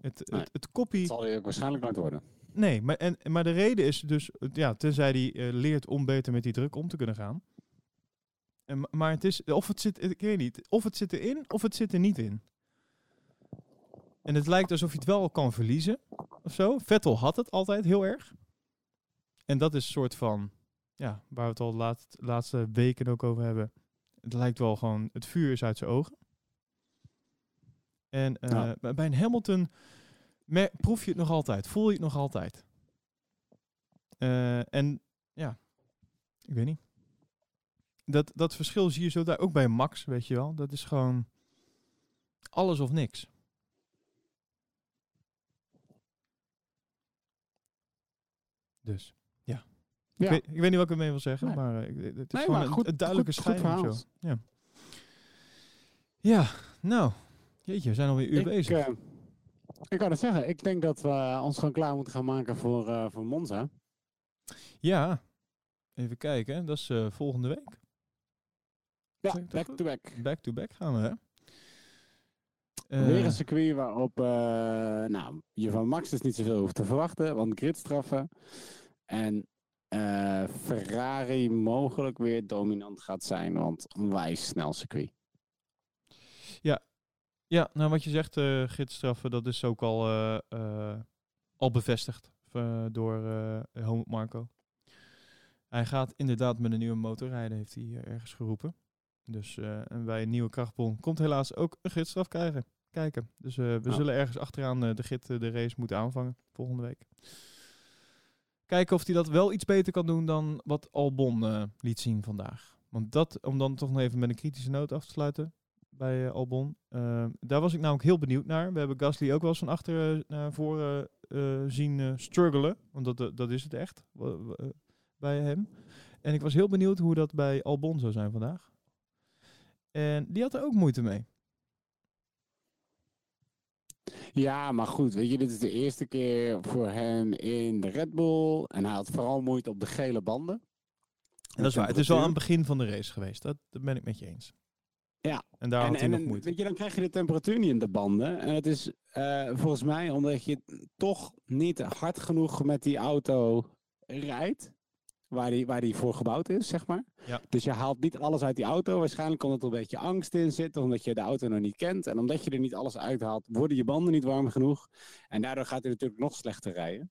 Het, Nee. het, zal hij ook waarschijnlijk nooit worden. Nee, maar, en, maar de reden is dus, ja, tenzij hij eh, leert om beter met die druk om te kunnen gaan. En, ma- maar het is, of het zit, ik weet niet, of het zit erin, of het zit er niet in. En het lijkt alsof je het wel kan verliezen, of zo. Vettel had het altijd heel erg. En dat is een soort van, ja, waar we het al de laat- laatste weken ook over hebben. Het lijkt wel gewoon, het vuur is uit zijn ogen. En eh, Ja. bij- een Hamilton proef je het nog altijd, voel je het nog altijd. Eh, en ja, ik weet niet. Dat, dat verschil zie je zo daar ook bij Max, weet je wel. Dat is gewoon alles of niks. Dus, ja. Ja. Ik, weet, ik weet niet wat ik ermee wil zeggen, Nee. maar eh, het is Nee, gewoon maar een, goed- een duidelijke goed- goed scheiding. of verhaal. zo. Ja. ja, nou, jeetje, we zijn alweer een uur Ik, bezig. eh, ik kan het zeggen, ik denk dat we ons gewoon klaar moeten gaan maken voor, eh, voor Monza. Ja, even kijken, dat is eh, volgende week. Ja, back goed? to back. Back to back gaan we, hè? Eh, Weer een circuit waarop eh, nou, je van Max dus niet zoveel hoeft te verwachten, want gridstraffen. En eh, Ferrari mogelijk weer dominant gaat zijn, want onwijs snel circuit. Ja, nou wat je zegt, eh gidsstraffen, dat is ook al, al bevestigd door Helmut Marco. Hij gaat inderdaad met een nieuwe motor rijden, heeft hij ergens geroepen. Dus en bij een nieuwe krachtbron komt helaas ook een gidsstraf krijgen. Kijken. Dus eh, we Ja. zullen ergens achteraan eh, de gid eh, de race moeten aanvangen volgende week. Kijken of hij dat wel iets beter kan doen dan wat Albon liet zien vandaag. Want dat, om dan toch nog even met een kritische noot af te sluiten bij Albon. Daar was ik namelijk heel benieuwd naar. We hebben Gasly ook wel eens van achter naar voren zien eh, struggelen. Want dat, dat, is het echt bij hem. En ik was heel benieuwd hoe dat bij Albon zou zijn vandaag. En die had er ook moeite mee. Ja, maar goed, weet je, dit is de eerste keer voor hem in de Red Bull. En hij had vooral moeite op de gele banden. En dat is waar. Het is wel aan het begin van de race geweest. Dat, dat ben ik met je eens. Ja. En daar en, had hij en, nog moeite. Weet je, dan krijg je de temperatuur niet in de banden. En het is eh, volgens mij omdat je toch niet hard genoeg met die auto rijdt. Waar die, waar die voor gebouwd is, zeg maar. Ja. Dus je haalt niet alles uit die auto. Waarschijnlijk omdat er een beetje angst in zit. Omdat je de auto nog niet kent. En omdat je er niet alles uithaalt, worden je banden niet warm genoeg. En daardoor gaat hij natuurlijk nog slechter rijden.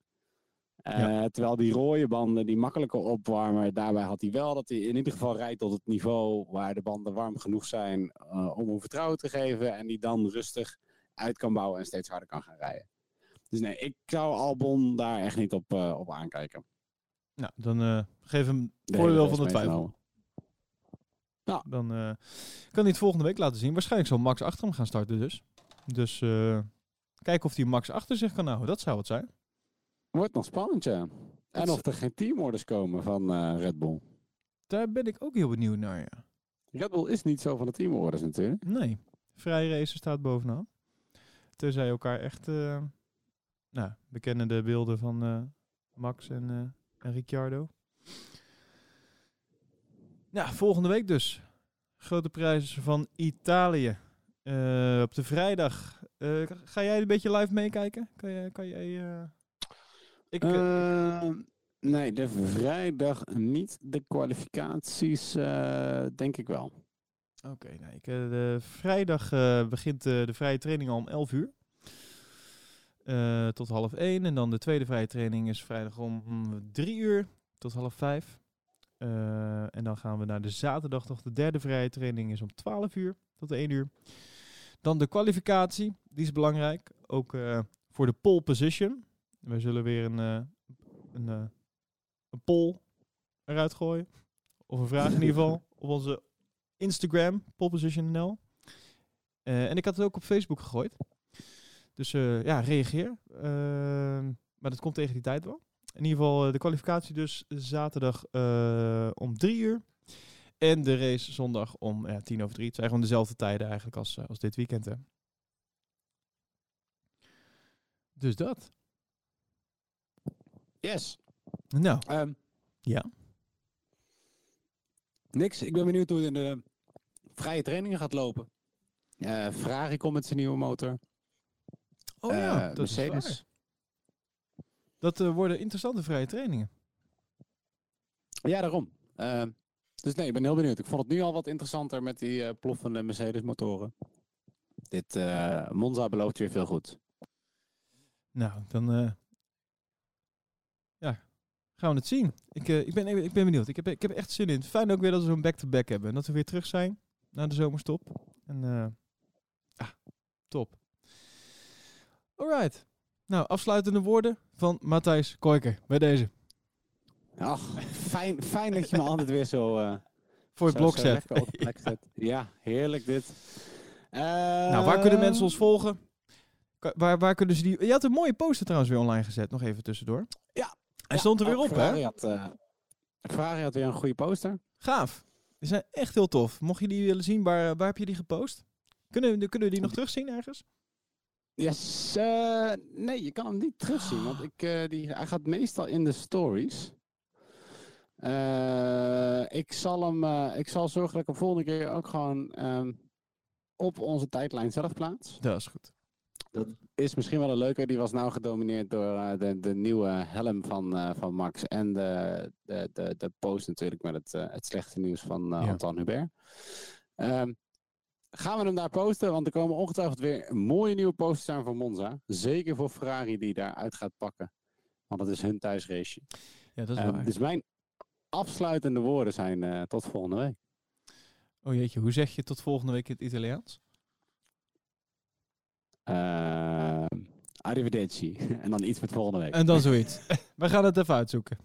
Eh, Ja. Terwijl die rode banden, die makkelijker opwarmen, daarbij had hij wel dat hij in ieder geval rijdt tot het niveau waar de banden warm genoeg zijn eh, om hem vertrouwen te geven. En die dan rustig uit kan bouwen en steeds harder kan gaan rijden. Dus nee, ik zou Albon daar echt niet op, eh, op aankijken. Nou, dan eh, geef hem De voordeel van de twijfel. meegenomen. Dan eh, kan hij het volgende week laten zien. Waarschijnlijk zal Max achter hem gaan starten dus. Dus eh kijken of hij Max achter zich kan houden. Dat zou het zijn. Wordt nog spannend, ja. En of er geen teamorders komen van Red Bull. Daar ben ik ook heel benieuwd naar, ja. Red Bull is niet zo van de teamorders natuurlijk. Nee, vrije race staat bovenaan. Tenzij elkaar echt... nou, we kennen de beelden van Max en, en Ricciardo. Nou, volgende week dus. Grote prijzen van Italië. Eh, op de vrijdag. Eh, ga jij een beetje live meekijken? Kan, je, kan jij... eh, Ik, nee, de vrijdag niet. De kwalificaties denk ik wel. Oké, nou, ik, de vrijdag begint de vrije training al om 11 uur. Eh, tot half 1. En dan de tweede vrije training is vrijdag om 3 uur tot half 5. Eh, en dan gaan we naar de zaterdag nog. De derde vrije training is om 12 uur tot 1 uur. Dan de kwalificatie, die is belangrijk. Ook eh, voor de pole position. We zullen weer een, een, een poll eruit gooien. Of een vraag in ieder geval. [laughs] Op onze Instagram, poleposition.nl. En ik had het ook op Facebook gegooid. Dus eh, ja, reageer. Ehm, maar dat komt tegen die tijd wel. In ieder geval eh, de kwalificatie dus zaterdag eh, om drie uur. En de race zondag om ja, tien over drie. Het zijn gewoon dezelfde tijden eigenlijk als, als dit weekend. Hè. Dus dat. Yes. Nou, Ehm, Ja. Niks. Ik ben benieuwd hoe het in de vrije trainingen gaat lopen. Eh Ferrari komt met zijn nieuwe motor. Oh ja, Eh, dat is. Mercedes. Dat eh, worden interessante vrije trainingen. Ja, daarom. Ehm, dus nee, ik ben heel benieuwd. Ik vond het nu al wat interessanter met die eh, ploffende Mercedes motoren. Dit eh, Monza belooft weer veel goed. Nou, dan. eh, ja. gaan we het zien. Ik, eh, ik, ben, ik ben benieuwd. Ik heb, ik heb echt zin in. Fijn ook weer dat we zo'n back-to-back hebben. En dat we weer terug zijn na de zomerstop. En eh, ah, top. Alright. Nou, afsluitende woorden van Matthijs Koiker bij deze. Ach, fijn, fijn dat je me altijd weer zo... eh, Voor het blok zet. [laughs] Ja, heerlijk dit. Nou, waar kunnen mensen ons Ehm, volgen? Ka- Waar, waar kunnen ze die... Je had een mooie poster trouwens weer online gezet. Nog even tussendoor. Ja. Hij Ja, stond er weer oh, op, Ferrari hè? Had, eh, Ferrari had weer een goede poster. Gaaf. Die zijn echt heel tof. Mocht je die willen zien, waar, waar heb je die gepost? Kunnen, kunnen we die nog terugzien ergens? Yes, eh, nee, je kan hem niet terugzien, want ik, eh, die, hij gaat meestal in de stories. Eh, ik, zal hem, eh, ik zal zorgen dat ik hem volgende keer ook gewoon ehm, op onze tijdlijn zelf plaats. Dat is goed. Dat is misschien wel een leuke. Die was nou gedomineerd door de, de nieuwe helm van, eh, van Max en de, de, de, de post natuurlijk met het, het slechte nieuws van Ja. Antoine Hubert. Ehm, gaan we hem daar posten, want er komen ongetwijfeld weer mooie nieuwe posters aan voor Monza. Zeker voor Ferrari die daar uit gaat pakken. Want het is hun thuisrace. Ja, dat is waar. dus mijn afsluitende woorden zijn eh, tot volgende week. Oh jeetje, hoe zeg je tot volgende week in het Italiaans? Ehm arrivederci. [laughs] en dan iets met volgende week. En dan zoiets. [laughs] We gaan het even uitzoeken. [laughs]